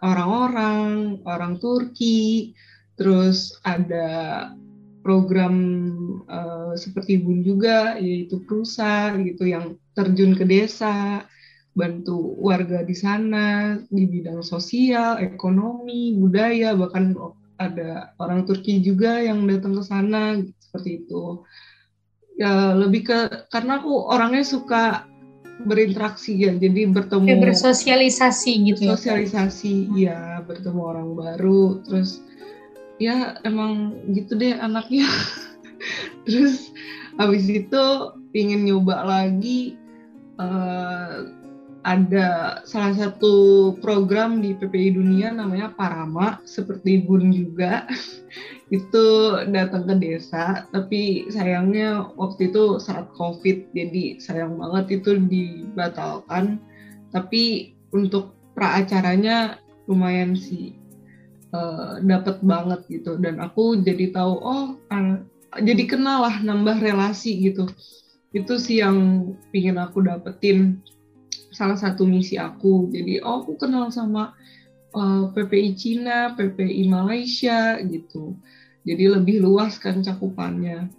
orang-orang orang Turki. Terus ada program uh, seperti Bun juga yaitu Prusa gitu yang terjun ke desa bantu warga di sana di bidang sosial, ekonomi, budaya bahkan ada orang Turki juga yang datang ke sana seperti itu. Ya lebih ke karena aku orangnya suka berinteraksi ya jadi bertemu ya, bersosialisasi gitu sosialisasi ya bertemu orang baru terus ya emang gitu deh anaknya. Terus habis itu ingin nyoba lagi uh, ada salah satu program di PPI Dunia namanya Parama seperti Bun juga. Itu datang ke desa tapi sayangnya waktu itu saat COVID jadi sayang banget itu dibatalkan. Tapi untuk pra acaranya lumayan sih uh, dapat banget gitu dan aku jadi tahu oh jadi kenal lah nambah relasi gitu itu sih yang pingin aku dapetin salah satu misi aku. Jadi oh aku kenal sama uh, eh, PPI Cina, PPI Malaysia gitu. Jadi lebih luas kan cakupannya.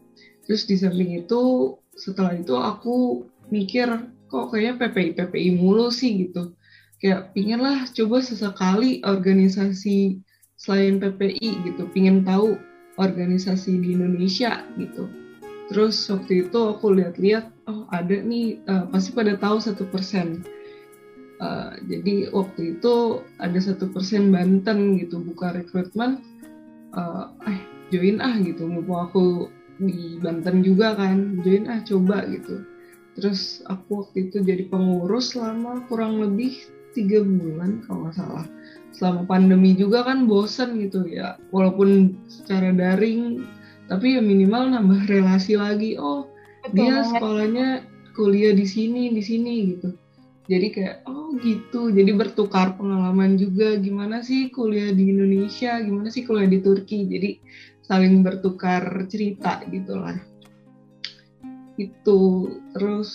Terus di samping itu setelah itu aku mikir kok kayaknya PPI PPI mulu sih gitu. Kayak pingin lah coba sesekali organisasi selain PPI gitu, pingin tahu organisasi di Indonesia gitu. Terus waktu itu aku lihat-lihat oh ada nih uh, pasti pada tahu satu persen. Uh, jadi waktu itu ada satu persen Banten gitu buka rekrutmen uh, eh join ah gitu. Mumpung aku di Banten juga kan join ah coba gitu. Terus aku waktu itu jadi pengurus selama kurang lebih tiga bulan kalau nggak salah selama pandemi juga kan bosen gitu ya. Walaupun secara daring tapi ya minimal nambah relasi lagi. Oh Betul dia banget. sekolahnya kuliah di sini di sini gitu. Jadi kayak oh gitu. Jadi bertukar pengalaman juga. Gimana sih kuliah di Indonesia? Gimana sih kuliah di Turki? Jadi saling bertukar cerita gitulah itu. Terus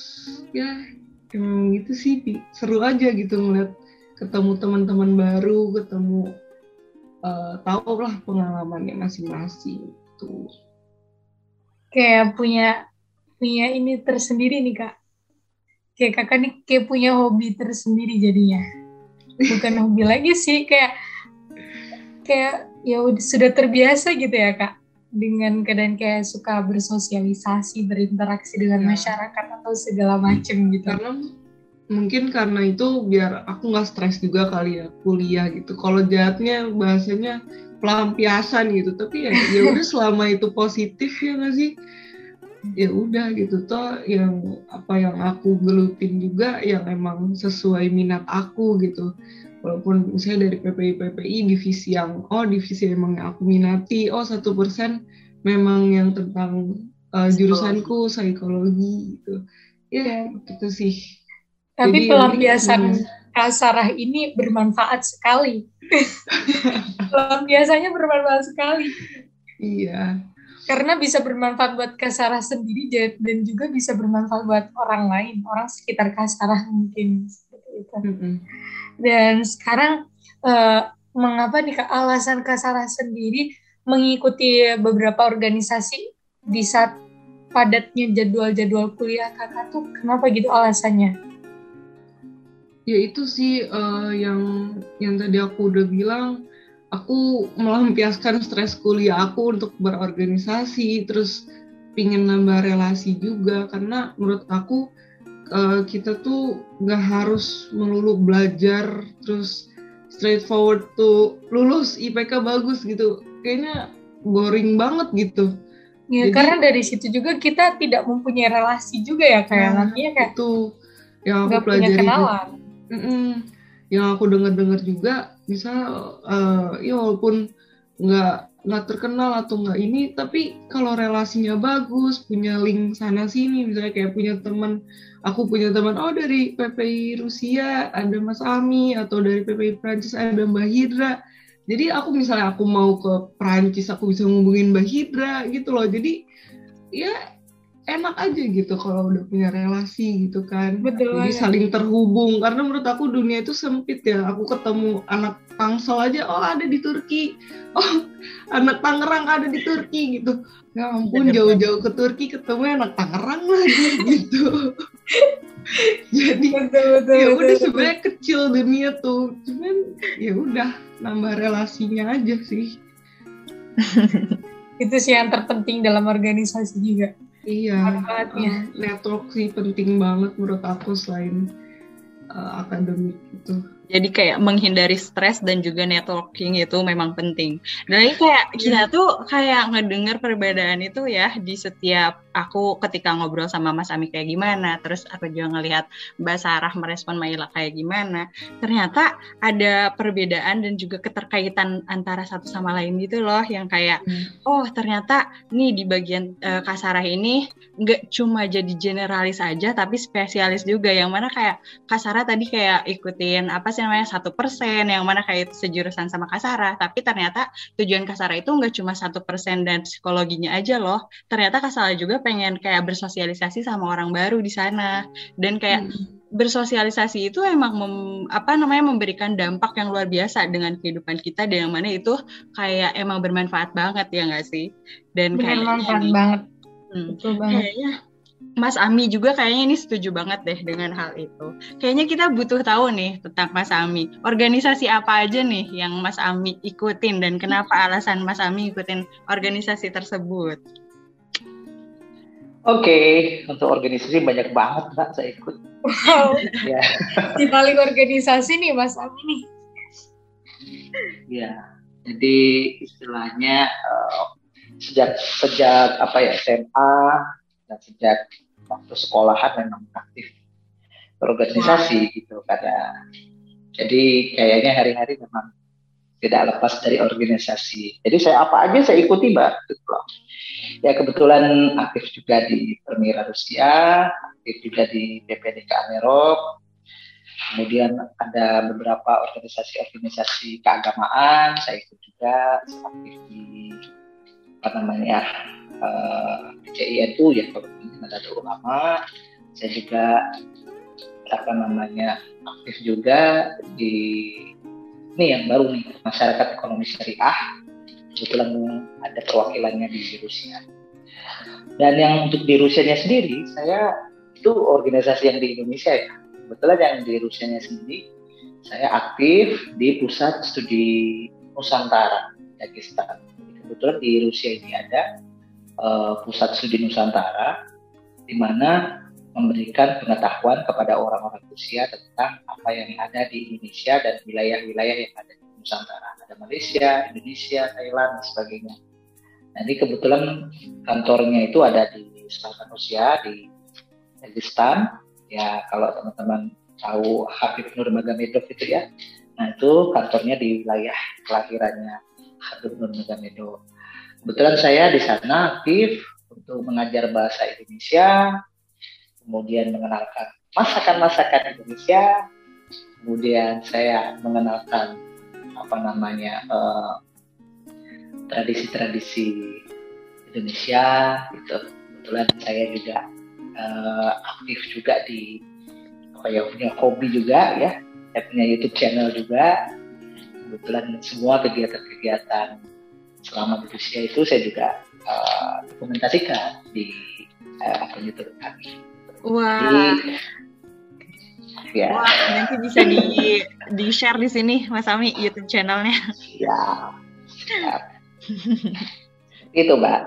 ya emang gitu sih seru aja gitu ngeliat ketemu teman-teman baru ketemu uh, tahu lah pengalamannya masing-masing gitu. Kayak punya punya ini tersendiri nih kak. Kayak kakak nih kayak punya hobi tersendiri jadinya. Bukan hobi lagi sih kayak kayak ya udah sudah terbiasa gitu ya kak dengan keadaan kayak suka bersosialisasi berinteraksi dengan ya. masyarakat atau segala macam gitu. Karena mungkin karena itu biar aku nggak stres juga kali ya kuliah gitu. Kalau jahatnya bahasanya pelampiasan gitu. Tapi ya ya udah selama itu positif ya nggak sih? Ya udah gitu. Toh yang apa yang aku gelutin juga yang emang sesuai minat aku gitu. Walaupun misalnya dari PPI PPI divisi yang oh divisi emang yang aku minati oh satu persen memang yang tentang uh, jurusanku psikologi. gitu. Ya gitu sih tapi Jadi, pelampiasan ya, Sarah ini bermanfaat sekali biasanya bermanfaat sekali. Iya. Karena bisa bermanfaat buat Kasarah sendiri dan juga bisa bermanfaat buat orang lain, orang sekitar Kasarah mungkin seperti itu. Mm -hmm. Dan sekarang uh, mengapa nih alasan Kasarah sendiri mengikuti beberapa organisasi di saat padatnya jadwal-jadwal kuliah kakak tuh kenapa gitu alasannya? Ya itu sih uh, yang yang tadi aku udah bilang aku melampiaskan stres kuliah aku untuk berorganisasi terus pingin nambah relasi juga karena menurut aku uh, kita tuh nggak harus melulu belajar terus straightforward tuh lulus IPK bagus gitu. Kayaknya boring banget gitu. Ya Jadi, karena dari situ juga kita tidak mempunyai relasi juga ya kayak nah, nantinya kayak itu yang aku pelajari kenalan Mm-mm. Yang aku dengar-dengar juga, bisa uh, ya walaupun nggak nggak terkenal atau nggak ini, tapi kalau relasinya bagus, punya link sana sini, misalnya kayak punya teman, aku punya teman, oh dari PPI Rusia ada Mas Ami, atau dari PPI Prancis ada Mbak Hidra. Jadi aku misalnya aku mau ke Prancis, aku bisa ngubungin Mbak Hidra gitu loh. Jadi ya enak aja gitu kalau udah punya relasi gitu kan. Betul jadi saling terhubung. Karena menurut aku dunia itu sempit ya. Aku ketemu anak Tangsel aja oh ada di Turki. Oh anak Tangerang ada di Turki gitu. Ya ampun jauh-jauh ke Turki ketemu anak Tangerang lagi. Gitu. Jadi ya udah sebenarnya kecil dunia tuh. Cuman ya udah nambah relasinya aja sih. Itu sih yang terpenting dalam organisasi juga Iya, uh, network sih penting banget menurut aku selain uh, akademik itu. Jadi kayak menghindari stres dan juga networking itu memang penting. Dan ini kayak kita tuh kayak ngedenger perbedaan itu ya di setiap aku ketika ngobrol sama Mas Ami kayak gimana, terus aku juga ngelihat Mbak Sarah merespon Maila kayak gimana. Ternyata ada perbedaan dan juga keterkaitan antara satu sama lain gitu loh yang kayak hmm. oh ternyata nih di bagian uh, Kak Sarah ini nggak cuma jadi generalis aja tapi spesialis juga yang mana kayak Kak Sarah tadi kayak ikutin apa sih namanya satu persen yang mana kayak itu sejurusan sama Kasara tapi ternyata tujuan Kasara itu nggak cuma satu persen dan psikologinya aja loh. Ternyata Kasara juga pengen kayak bersosialisasi sama orang baru di sana. Dan kayak hmm. bersosialisasi itu emang mem, apa namanya memberikan dampak yang luar biasa dengan kehidupan kita. Dan yang mana itu kayak emang bermanfaat banget ya nggak sih? Dan kayak bermanfaat banget. Hmm, betul banget. Kayaknya Mas Ami juga kayaknya ini setuju banget deh dengan hal itu. Kayaknya kita butuh tahu nih tentang Mas Ami. Organisasi apa aja nih yang Mas Ami ikutin dan kenapa alasan Mas Ami ikutin organisasi tersebut? Oke, untuk organisasi banyak banget Mbak saya ikut. Wow. ya. Di paling organisasi nih Mas Ami nih. Ya, jadi istilahnya uh, sejak sejak apa ya SMA dan sejak waktu sekolahan memang aktif berorganisasi gitu karena jadi kayaknya hari-hari memang tidak lepas dari organisasi. Jadi saya apa aja saya ikuti mbak. Ya kebetulan aktif juga di Permira Rusia, aktif juga di PPDK Amerop, kemudian ada beberapa organisasi-organisasi keagamaan, saya ikut juga aktif di apa namanya uh, eh, CINU ya Nadatul Ulama saya juga apa namanya aktif juga di ini yang baru nih masyarakat ekonomi syariah. Kebetulan ada perwakilannya di Rusia. Dan yang untuk di Rusianya sendiri saya itu organisasi yang di Indonesia ya. Kebetulan yang di Rusianya sendiri saya aktif di pusat studi Nusantara Dagestan kebetulan di Rusia ini ada uh, pusat studi Nusantara di mana memberikan pengetahuan kepada orang-orang Rusia tentang apa yang ada di Indonesia dan wilayah-wilayah yang ada di Nusantara. Ada Malaysia, Indonesia, Thailand, dan sebagainya. Ini kebetulan kantornya itu ada di selatan Rusia, di Dagestan. Ya, kalau teman-teman tahu Habib Nurmagomedov itu ya, nah itu kantornya di wilayah kelahirannya Habib Nurmagomedov. Kebetulan saya di sana aktif untuk mengajar bahasa Indonesia, kemudian mengenalkan masakan-masakan Indonesia, kemudian saya mengenalkan apa namanya uh, tradisi-tradisi Indonesia gitu. Kebetulan saya juga uh, aktif juga di apa ya punya hobi juga ya, saya punya YouTube channel juga. Kebetulan semua kegiatan-kegiatan selama di Rusia itu saya juga uh, dokumentasikan di uh, akun YouTube kami. Wah. Jadi, ya. Wah, nanti bisa di di share di sini Mas Ami YouTube channelnya. Ya. ya. Itu Mbak.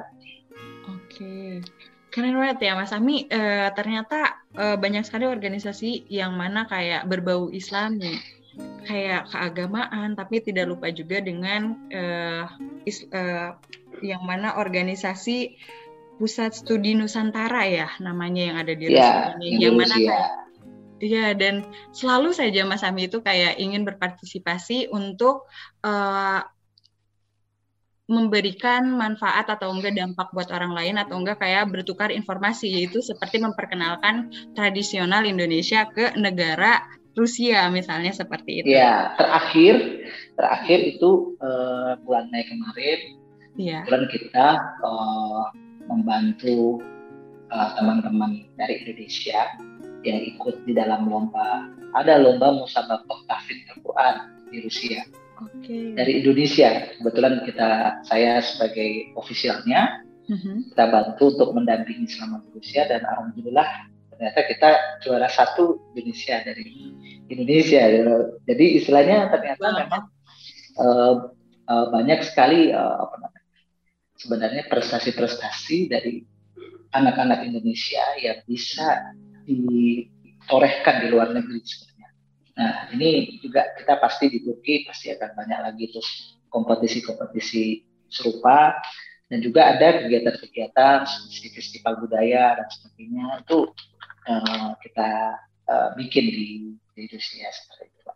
Oke. Keren banget ya Mas Ami. E, ternyata e, banyak sekali organisasi yang mana kayak berbau Islami kayak keagamaan tapi tidak lupa juga dengan uh, is, uh, yang mana organisasi pusat studi Nusantara ya namanya yang ada di ya, ini. Yang mana kayak Iya dan selalu saja Mas Ami itu kayak ingin berpartisipasi untuk uh, memberikan manfaat atau enggak dampak buat orang lain atau enggak kayak bertukar informasi. Yaitu seperti memperkenalkan tradisional Indonesia ke negara Rusia misalnya seperti itu. Ya, terakhir terakhir itu uh, bulan Mei kemarin, ya. bulan kita uh, membantu uh, teman-teman dari Indonesia yang ikut di dalam lomba. Ada lomba musabaqah tahfidz Al-Qur'an di Rusia. Okay. Dari Indonesia, kebetulan kita saya sebagai ofisialnya mm-hmm. kita bantu untuk mendampingi selama di Rusia dan alhamdulillah ternyata kita juara satu Indonesia dari Indonesia jadi istilahnya ternyata memang uh, uh, banyak sekali uh, apa namanya sebenarnya prestasi-prestasi dari anak-anak Indonesia yang bisa ditorehkan di luar negeri sebenarnya. Nah, ini juga kita pasti di Turki pasti akan banyak lagi tuh kompetisi-kompetisi serupa. Dan juga ada kegiatan-kegiatan seperti festival budaya dan sebagainya itu uh, kita uh, bikin di, di Indonesia seperti itu.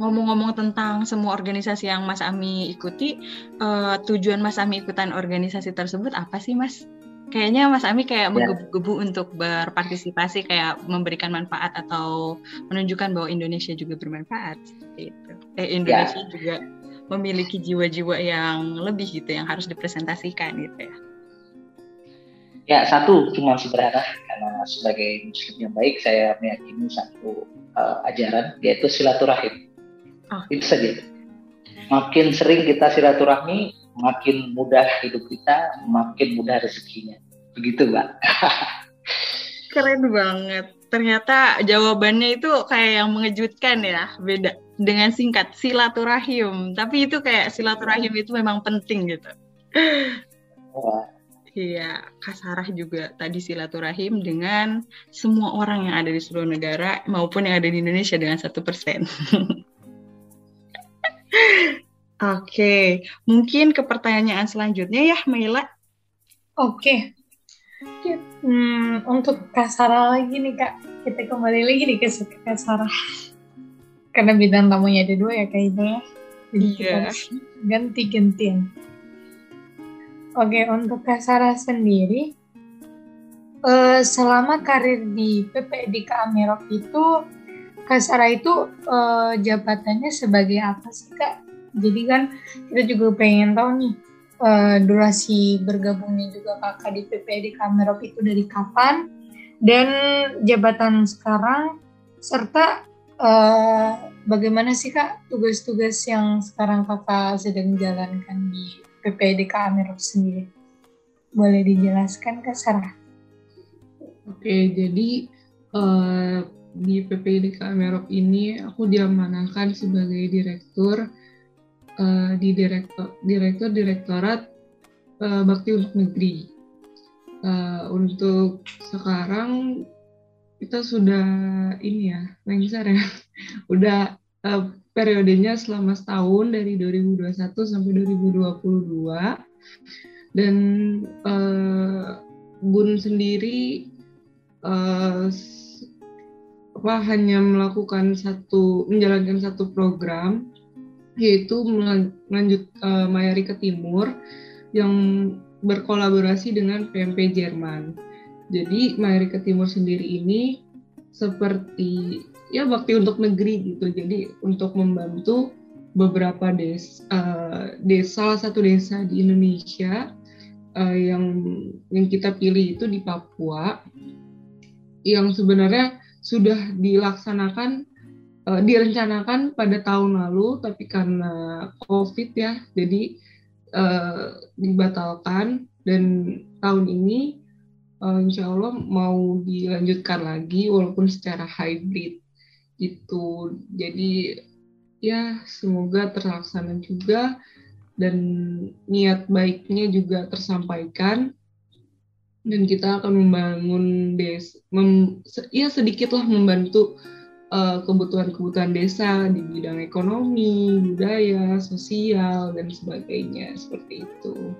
Ngomong-ngomong tentang semua organisasi yang Mas Ami ikuti, uh, tujuan Mas Ami ikutan organisasi tersebut apa sih Mas? Kayaknya Mas Ami kayak ya. menggebu-gebu untuk berpartisipasi, kayak memberikan manfaat atau menunjukkan bahwa Indonesia juga bermanfaat seperti itu. Eh Indonesia ya. juga memiliki jiwa-jiwa yang lebih gitu, yang harus dipresentasikan gitu ya. Ya satu cuma sederhana karena sebagai Muslim yang baik saya meyakini satu uh, ajaran yaitu silaturahim. Oh. Itu saja. Makin sering kita silaturahmi, makin mudah hidup kita, makin mudah rezekinya. Begitu, Mbak. Keren banget. Ternyata jawabannya itu kayak yang mengejutkan ya, beda dengan singkat silaturahim. Tapi itu kayak silaturahim itu memang penting gitu. Wah. Iya, Kasarah juga tadi silaturahim dengan semua orang yang ada di seluruh negara maupun yang ada di Indonesia dengan satu persen. Oke, mungkin ke pertanyaan selanjutnya ya, Maila. Oke. Hmm, untuk Kasara lagi nih Kak, kita kembali lagi nih ke Kasara. Karena bidang tamunya ada dua ya Kak itu ya. iya. Ganti-gantian. Oke, untuk Kasara sendiri, uh, selama karir di PPD Amerok itu, Kasara itu uh, jabatannya sebagai apa sih Kak? Jadi kan kita juga pengen tahu nih uh, durasi bergabungnya juga kakak di PPD Kamerop itu dari kapan dan jabatan sekarang serta uh, bagaimana sih kak tugas-tugas yang sekarang kakak sedang jalankan di PPD Kamerop sendiri? Boleh dijelaskan kak Sarah? Oke, jadi uh, di PPD Kamerop ini aku diamanahkan sebagai direktur uh, di direktur direktur direktorat uh, bakti untuk negeri. Uh, untuk sekarang kita sudah ini ya lengser ya, udah uh, periodenya selama setahun dari 2021 sampai 2022 dan uh, Bun sendiri uh, apa hanya melakukan satu menjalankan satu program yaitu melanjut uh, Mayari ke Timur yang berkolaborasi dengan PMP Jerman. Jadi Mayari ke Timur sendiri ini seperti ya bakti untuk negeri gitu. Jadi untuk membantu beberapa desa, uh, desa salah satu desa di Indonesia uh, yang yang kita pilih itu di Papua yang sebenarnya sudah dilaksanakan uh, direncanakan pada tahun lalu tapi karena COVID ya jadi uh, dibatalkan dan tahun ini insya Allah mau dilanjutkan lagi walaupun secara hybrid itu jadi ya semoga terlaksana juga dan niat baiknya juga tersampaikan dan kita akan membangun des mem, ya sedikitlah membantu Eh, kebutuhan-kebutuhan desa di bidang ekonomi, budaya, sosial, dan sebagainya seperti itu.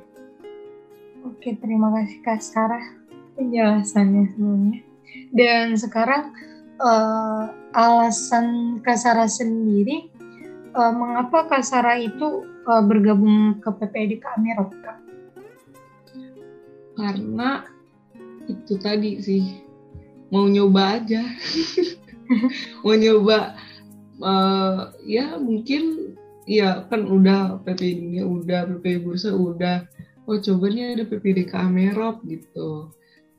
Oke, terima kasih Kak Sarah penjelasannya sebelumnya. Dan sekarang uh, alasan Kak Sarah sendiri uh, mengapa Kak Sarah itu uh, bergabung ke PPD Amirot Kak? Karena itu tadi sih mau nyoba aja. mau nyoba uh, ya mungkin ya kan udah PP ini udah PP bursa udah oh coba nih ada PPDK Amerop gitu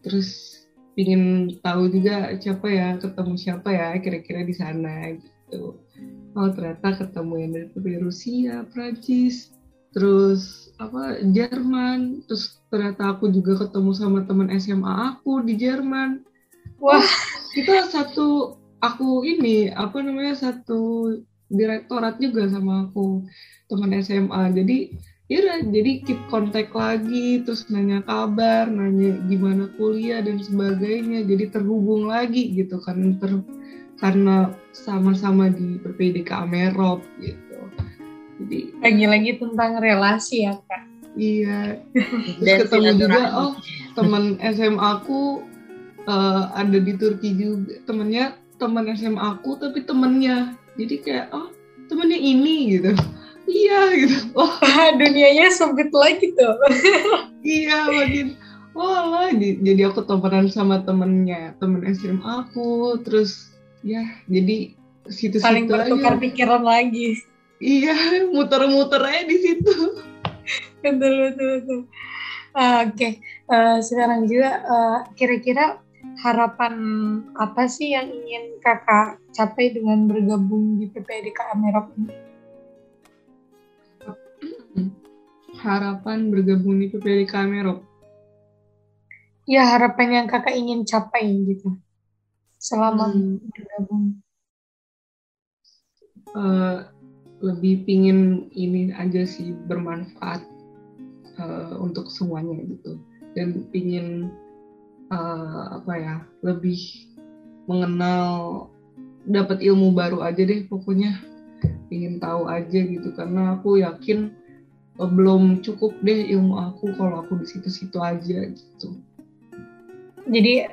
terus ingin tahu juga siapa ya ketemu siapa ya kira-kira di sana gitu. Oh ternyata ketemu yang dari Rusia Prancis terus apa Jerman terus ternyata aku juga ketemu sama teman SMA aku di Jerman. Wah. Oh, itu satu aku ini apa namanya satu direktorat juga sama aku teman SMA jadi ya jadi keep kontak lagi terus nanya kabar nanya gimana kuliah dan sebagainya jadi terhubung lagi gitu kan ter karena sama-sama di PPDK Amerop gitu. Jadi lagi-lagi tentang relasi ya kak. Iya. Terus ketemu juga oh teman SMA aku uh, ada di Turki juga temennya teman SMA aku tapi temennya jadi kayak oh temennya ini gitu iya gitu oh dunianya sempit lagi tuh iya makin lah jadi aku temenan sama temennya temen SMA aku terus ya jadi situ-situ saling bertukar aja. pikiran lagi iya muter-muter aja di situ betul betul betul uh, oke okay. uh, sekarang juga uh, kira-kira harapan apa sih yang ingin kakak capai dengan bergabung di PPDK Amerop ini? Harapan bergabung di PPD Kamerop? Ya harapan yang kakak ingin capai gitu selama hmm. bergabung. Uh, lebih pingin ini aja sih bermanfaat uh, untuk semuanya gitu dan pingin uh, apa ya lebih mengenal dapat ilmu baru aja deh pokoknya ingin tahu aja gitu karena aku yakin belum cukup deh ilmu aku kalau aku di situ-situ aja gitu. Jadi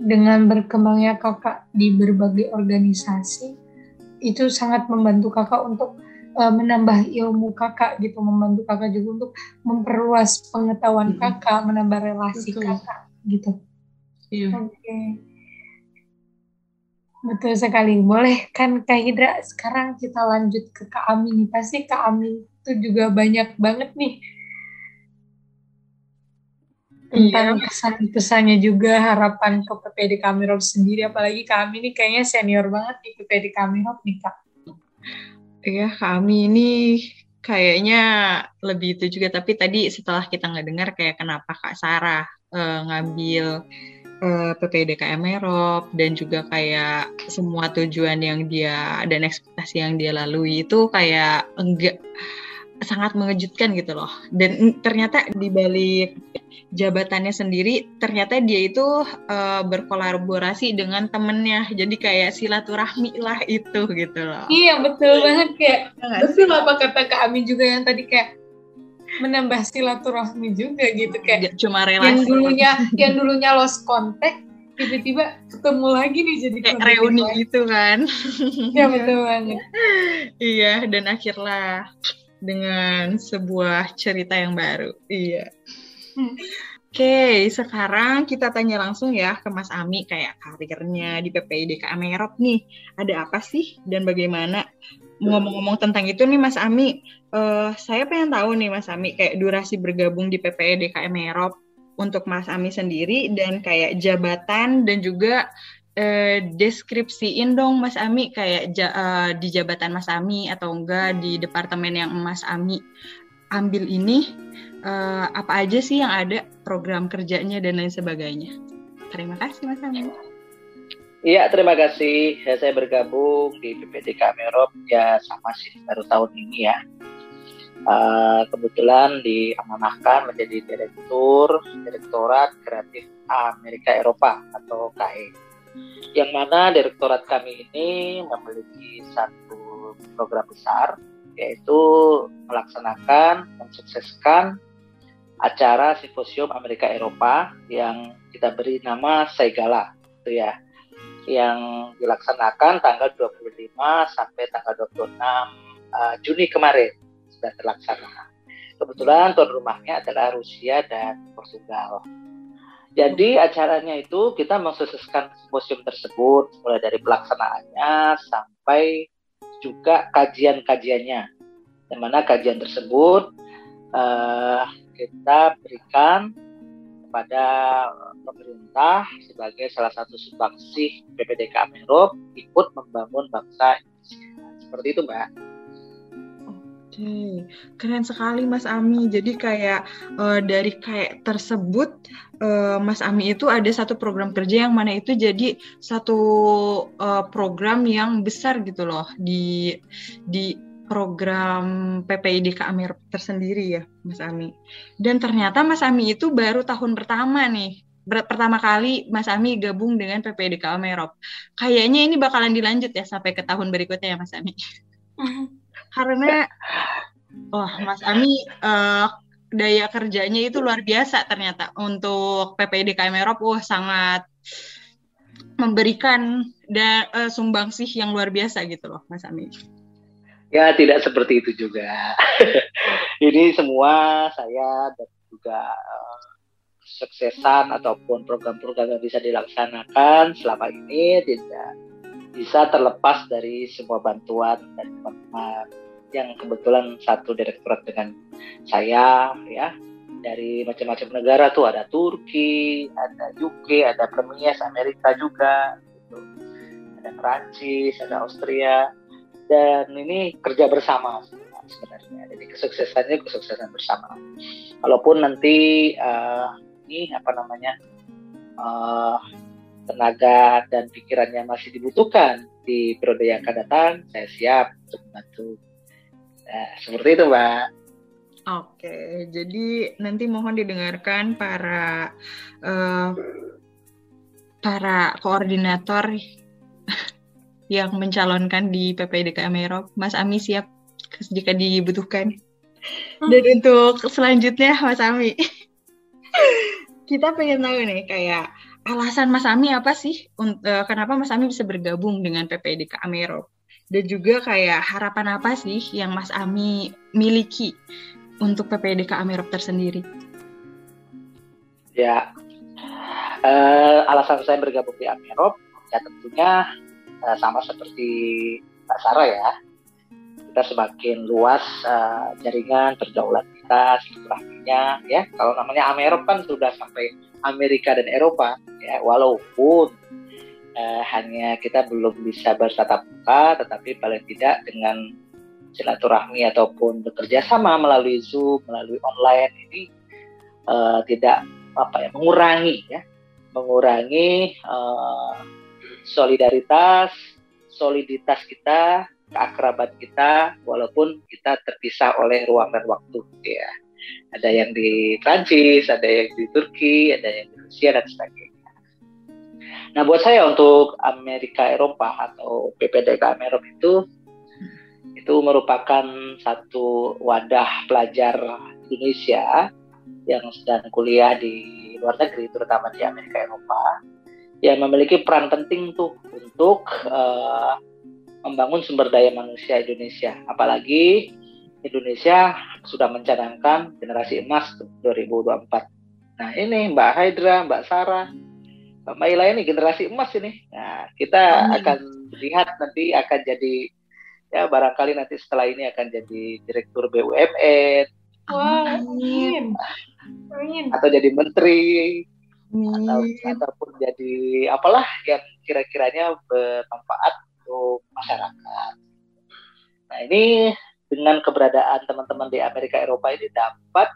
dengan berkembangnya kakak di berbagai organisasi itu sangat membantu kakak untuk uh, menambah ilmu kakak gitu, membantu kakak juga untuk memperluas pengetahuan hmm. kakak, menambah relasi Betul. kakak gitu. Iya. Oke. Okay. Betul sekali. Boleh kan Kak Hidra sekarang kita lanjut ke Kak Amin. Pasti Kak Amin itu juga banyak banget nih tentang iya. pesan-pesannya juga harapan ke PPD Kamirov sendiri apalagi kami ini kayaknya senior banget di PPD Kamirov nih kak Iya kami ini kayaknya lebih itu juga tapi tadi setelah kita nggak dengar kayak kenapa Kak Sarah uh, ngambil uh, eh, PPDKM Merop dan juga kayak semua tujuan yang dia dan ekspektasi yang dia lalui itu kayak enggak sangat mengejutkan gitu loh. Dan ternyata di balik jabatannya sendiri, ternyata dia itu uh, berkolaborasi dengan temennya. Jadi kayak silaturahmi lah itu gitu loh. Iya betul banget kayak ya betul apa kata Kak Ami juga yang tadi kayak menambah silaturahmi juga gitu kayak cuma relasi yang dulunya yang dulunya lost contact tiba-tiba ketemu lagi nih jadi kayak reuni gitu kan ya betul banget iya dan akhirnya dengan sebuah cerita yang baru. Iya. Hmm. Oke, okay, sekarang kita tanya langsung ya ke Mas Ami kayak karirnya di PPIDK Amerop nih. Ada apa sih dan bagaimana? Ngomong-ngomong tentang itu nih Mas Ami, uh, saya pengen tahu nih Mas Ami kayak durasi bergabung di PPIDK Amerop untuk Mas Ami sendiri dan kayak jabatan dan juga eh, deskripsiin dong Mas Ami kayak ja, uh, di jabatan Mas Ami atau enggak di departemen yang Mas Ami ambil ini uh, apa aja sih yang ada program kerjanya dan lain sebagainya. Terima kasih Mas Ami. Iya, terima kasih. Ya, saya bergabung di PPDK Merop ya sama sih baru tahun ini ya. Uh, kebetulan diamanahkan menjadi direktur Direktorat Kreatif Amerika Eropa atau KE yang mana direktorat kami ini memiliki satu program besar yaitu melaksanakan mensukseskan acara simposium Amerika Eropa yang kita beri nama Segala itu ya yang dilaksanakan tanggal 25 sampai tanggal 26 uh, Juni kemarin sudah terlaksana. Kebetulan tuan rumahnya adalah Rusia dan Portugal. Jadi acaranya itu kita mensukseskan museum tersebut mulai dari pelaksanaannya sampai juga kajian-kajiannya. Di mana kajian tersebut uh, kita berikan kepada pemerintah sebagai salah satu sumbangsi PPDK Amerop ikut membangun bangsa. Seperti itu, Mbak. Oke, keren sekali Mas Ami. Jadi kayak uh, dari kayak tersebut uh, Mas Ami itu ada satu program kerja yang mana itu jadi satu uh, program yang besar gitu loh di di program PPID Amir tersendiri ya Mas Ami. Dan ternyata Mas Ami itu baru tahun pertama nih pertama kali Mas Ami gabung dengan PPDK Amerop. Kayaknya ini bakalan dilanjut ya sampai ke tahun berikutnya ya Mas Ami. Karena wah Mas Ami uh, daya kerjanya itu luar biasa ternyata untuk PPDK Amerop. Wah sangat memberikan da, uh, sumbangsih yang luar biasa gitu loh Mas Ami. Ya tidak seperti itu juga. ini semua saya dan juga uh, kesuksesan ataupun program-program yang bisa dilaksanakan selama ini tidak bisa terlepas dari semua bantuan dari teman-teman yang kebetulan satu direktorat dengan saya ya dari macam-macam negara tuh ada Turki, ada UK, ada Premier Amerika juga, gitu. ada Prancis, ada Austria, dan ini kerja bersama sebenarnya. Jadi kesuksesannya kesuksesan bersama. Walaupun nanti uh, ini apa namanya uh, tenaga dan pikirannya masih dibutuhkan di periode yang akan datang, saya siap untuk membantu. Nah, seperti itu, Mbak. Oke, jadi nanti mohon didengarkan para uh, para koordinator yang mencalonkan di PPDK Merop. Mas Ami siap jika dibutuhkan. Dan untuk selanjutnya, Mas Ami. kita pengen tahu nih kayak alasan Mas Ami apa sih uh, kenapa Mas Ami bisa bergabung dengan PPDK Amero dan juga kayak harapan apa sih yang Mas Ami miliki untuk PPDK Amero tersendiri? Ya, uh, alasan saya bergabung di Amero ya tentunya uh, sama seperti Mbak Sarah ya. Kita semakin luas uh, jaringan pergaulan kita silaturahminya ya. Kalau namanya Amerop kan sudah sampai Amerika dan Eropa ya. Walaupun uh, hanya kita belum bisa bertatap muka tetapi paling tidak dengan silaturahmi ataupun bekerja sama melalui Zoom melalui online ini uh, tidak apa ya mengurangi ya. Mengurangi uh, solidaritas soliditas kita keakraban kita walaupun kita terpisah oleh ruang dan waktu ya. Ada yang di Prancis ada yang di Turki ada yang di Rusia dan sebagainya. Nah buat saya untuk Amerika Eropa atau PPDK Eropa itu itu merupakan satu wadah pelajar Indonesia yang sedang kuliah di luar negeri terutama di Amerika Eropa yang memiliki peran penting tuh untuk uh, membangun sumber daya manusia Indonesia. Apalagi Indonesia sudah mencanangkan generasi emas 2024. Nah ini Mbak Haidra, Mbak Sarah, Mbak Maila ini generasi emas ini. Nah kita hmm. akan lihat nanti akan jadi ya barangkali nanti setelah ini akan jadi direktur BUMN. Wah, amin. amin. Atau jadi menteri. Atau ataupun jadi apalah yang kira-kiranya bermanfaat untuk masyarakat. Nah ini dengan keberadaan teman-teman di Amerika Eropa ini dapat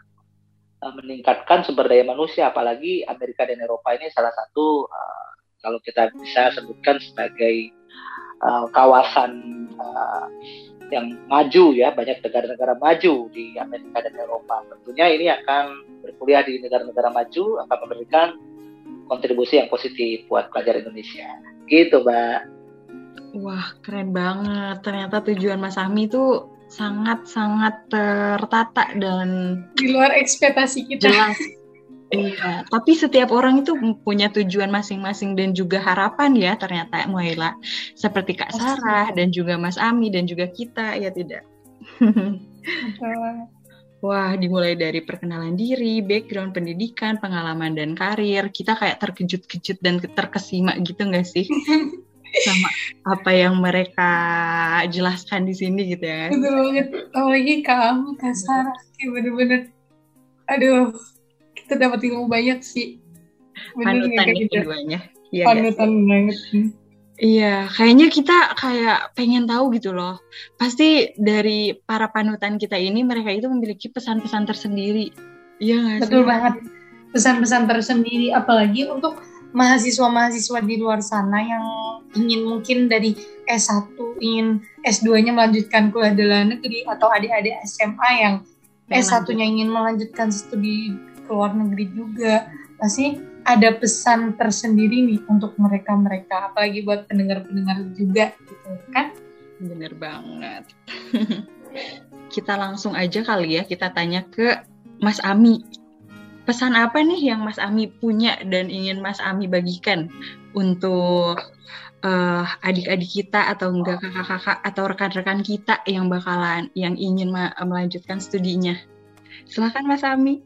uh, meningkatkan sumber daya manusia, apalagi Amerika dan Eropa ini salah satu uh, kalau kita bisa sebutkan sebagai uh, kawasan uh, yang maju ya banyak negara-negara maju di Amerika dan Eropa tentunya ini akan berkuliah di negara-negara maju akan memberikan kontribusi yang positif buat pelajar Indonesia gitu mbak Wah, keren banget. Ternyata tujuan Mas Ami itu sangat-sangat tertata dan di luar ekspektasi kita. Jelas. Iya, tapi setiap orang itu punya tujuan masing-masing dan juga harapan ya ternyata Muaila. Seperti Kak Sarah dan juga Mas Ami dan juga kita ya tidak. Wah, dimulai dari perkenalan diri, background pendidikan, pengalaman dan karir, kita kayak terkejut-kejut dan terkesima gitu nggak sih? sama apa yang mereka jelaskan di sini gitu ya. Betul banget. Apalagi kamu kasar, kayak bener-bener, aduh, kita dapat ilmu banyak sih. Bener Panutan gitu. keduanya. Ya, Panutan ya. banget. Iya, kayaknya kita kayak pengen tahu gitu loh. Pasti dari para panutan kita ini mereka itu memiliki pesan-pesan tersendiri. Iya nggak sih? Betul banget. Pesan-pesan tersendiri, apalagi untuk mahasiswa-mahasiswa di luar sana yang ingin mungkin dari S1 ingin S2-nya melanjutkan kuliah di luar negeri atau adik-adik SMA yang S1-nya ingin melanjutkan studi ke luar negeri juga pasti ada pesan tersendiri nih untuk mereka-mereka, apalagi buat pendengar-pendengar juga gitu kan? Bener banget. kita langsung aja kali ya kita tanya ke Mas Ami. Pesan apa nih yang Mas Ami punya dan ingin Mas Ami bagikan untuk uh, adik-adik kita atau enggak kakak-kakak atau rekan-rekan kita yang bakalan yang ingin melanjutkan studinya. Silakan Mas Ami.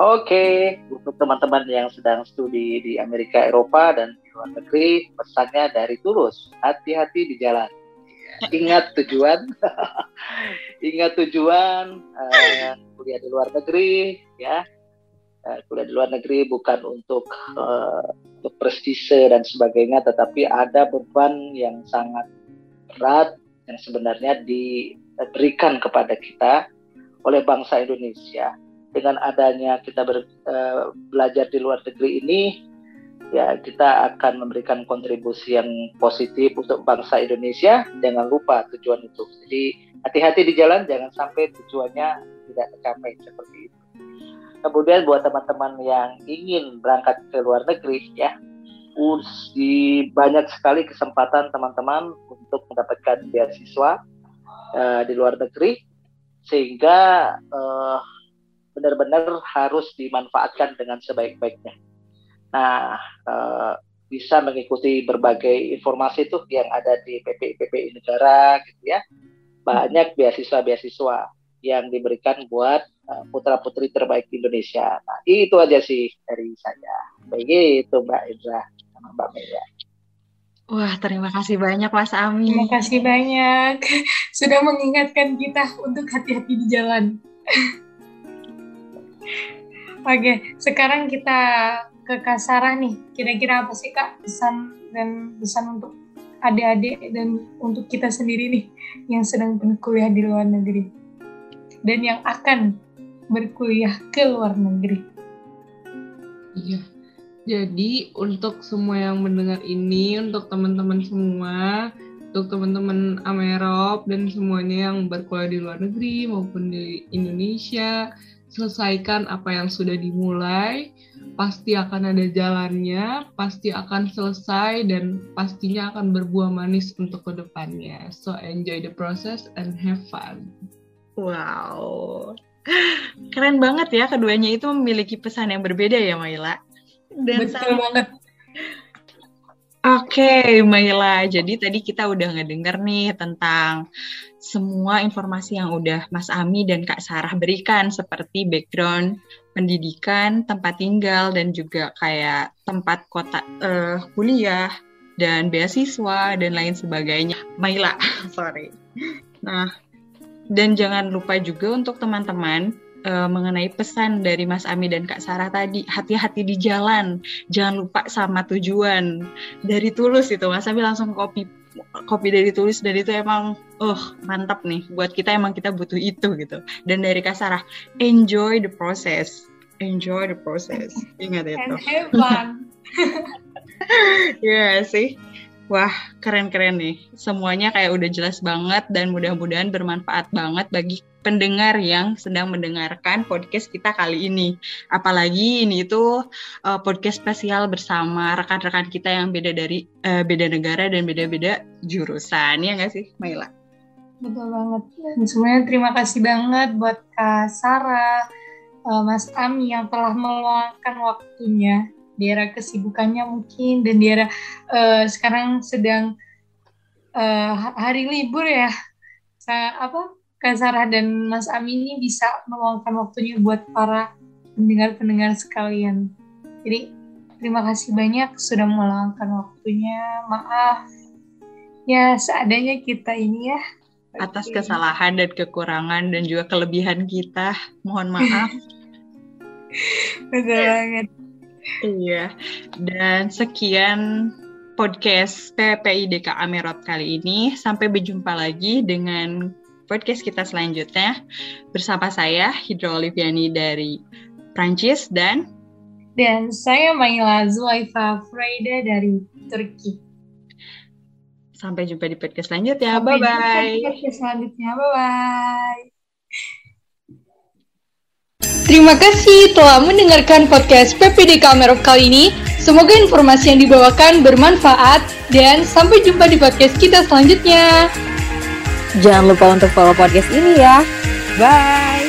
Oke, untuk teman-teman yang sedang studi di Amerika, Eropa, dan di luar negeri, pesannya dari Tulus, hati-hati di jalan. Ingat tujuan, ingat tujuan uh, kuliah di luar negeri, ya. Uh, kuliah di luar negeri bukan untuk uh, untuk prestise dan sebagainya, tetapi ada beban yang sangat berat yang sebenarnya diberikan kepada kita oleh bangsa Indonesia dengan adanya kita ber, uh, belajar di luar negeri ini ya kita akan memberikan kontribusi yang positif untuk bangsa Indonesia. Jangan lupa tujuan itu. Jadi hati-hati di jalan jangan sampai tujuannya tidak tercapai seperti itu. Kemudian buat teman-teman yang ingin berangkat ke luar negeri ya di banyak sekali kesempatan teman-teman untuk mendapatkan beasiswa uh, di luar negeri. Sehingga uh, benar-benar harus dimanfaatkan dengan sebaik-baiknya. Nah, uh, bisa mengikuti berbagai informasi tuh yang ada di PPI PPI negara gitu ya. Banyak beasiswa-beasiswa yang diberikan buat uh, putra-putri terbaik Indonesia. Nah, itu aja sih dari saya. Begitu Mbak Indra sama Mbak Mega. Wah, terima kasih banyak Mas Ami. Terima kasih banyak sudah mengingatkan kita untuk hati-hati di jalan. Oke, sekarang kita ke Kak nih. Kira-kira apa sih Kak pesan dan pesan untuk adik-adik dan untuk kita sendiri nih yang sedang berkuliah di luar negeri dan yang akan berkuliah ke luar negeri. Iya. Jadi untuk semua yang mendengar ini, untuk teman-teman semua, untuk teman-teman Amerop dan semuanya yang berkuliah di luar negeri maupun di Indonesia, selesaikan apa yang sudah dimulai, pasti akan ada jalannya, pasti akan selesai, dan pastinya akan berbuah manis untuk ke depannya. So enjoy the process and have fun. Wow, keren banget ya keduanya itu memiliki pesan yang berbeda ya Maila. Dan Betul banget. Oke, okay, Maila. Jadi tadi kita udah ngedenger nih tentang semua informasi yang udah Mas Ami dan Kak Sarah berikan seperti background pendidikan, tempat tinggal dan juga kayak tempat kota uh, kuliah dan beasiswa dan lain sebagainya. Maila, sorry. Nah, dan jangan lupa juga untuk teman-teman uh, mengenai pesan dari Mas Ami dan Kak Sarah tadi, hati-hati di jalan, jangan lupa sama tujuan. Dari tulus itu, Mas Ami langsung kopi kopi dari tulus dan itu emang uh mantap nih. Buat kita emang kita butuh itu gitu. Dan dari Kak Sarah enjoy the process. Enjoy the process. Ingat itu and have fun ya yeah, sih? Wah, keren-keren nih. Semuanya kayak udah jelas banget dan mudah-mudahan bermanfaat banget bagi pendengar yang sedang mendengarkan podcast kita kali ini. Apalagi ini itu uh, podcast spesial bersama rekan-rekan kita yang beda dari uh, beda negara dan beda-beda jurusan. Ya nggak sih, Maila? Betul banget. Dan semuanya terima kasih banget buat Kak Sarah, uh, Mas Ami yang telah meluangkan waktunya di era kesibukannya mungkin dan di era uh, sekarang sedang uh, hari libur ya saya apa Kak Sarah dan Mas Ami ini bisa meluangkan waktunya buat para pendengar-pendengar sekalian. Jadi terima kasih banyak sudah meluangkan waktunya. Maaf ya seadanya kita ini ya. Atas okay. kesalahan dan kekurangan dan juga kelebihan kita, mohon maaf. Betul banget. Iya. Dan sekian podcast PPIDK Amerot kali ini. Sampai berjumpa lagi dengan podcast kita selanjutnya bersama saya Hidro Oliviani dari Prancis dan dan saya Maila Zuaifa Freida dari Turki. Sampai jumpa di podcast selanjutnya. Bye bye. Podcast selanjutnya. Bye bye. Terima kasih telah mendengarkan podcast PPDK Merok kali ini. Semoga informasi yang dibawakan bermanfaat dan sampai jumpa di podcast kita selanjutnya. Jangan lupa untuk follow podcast ini ya. Bye.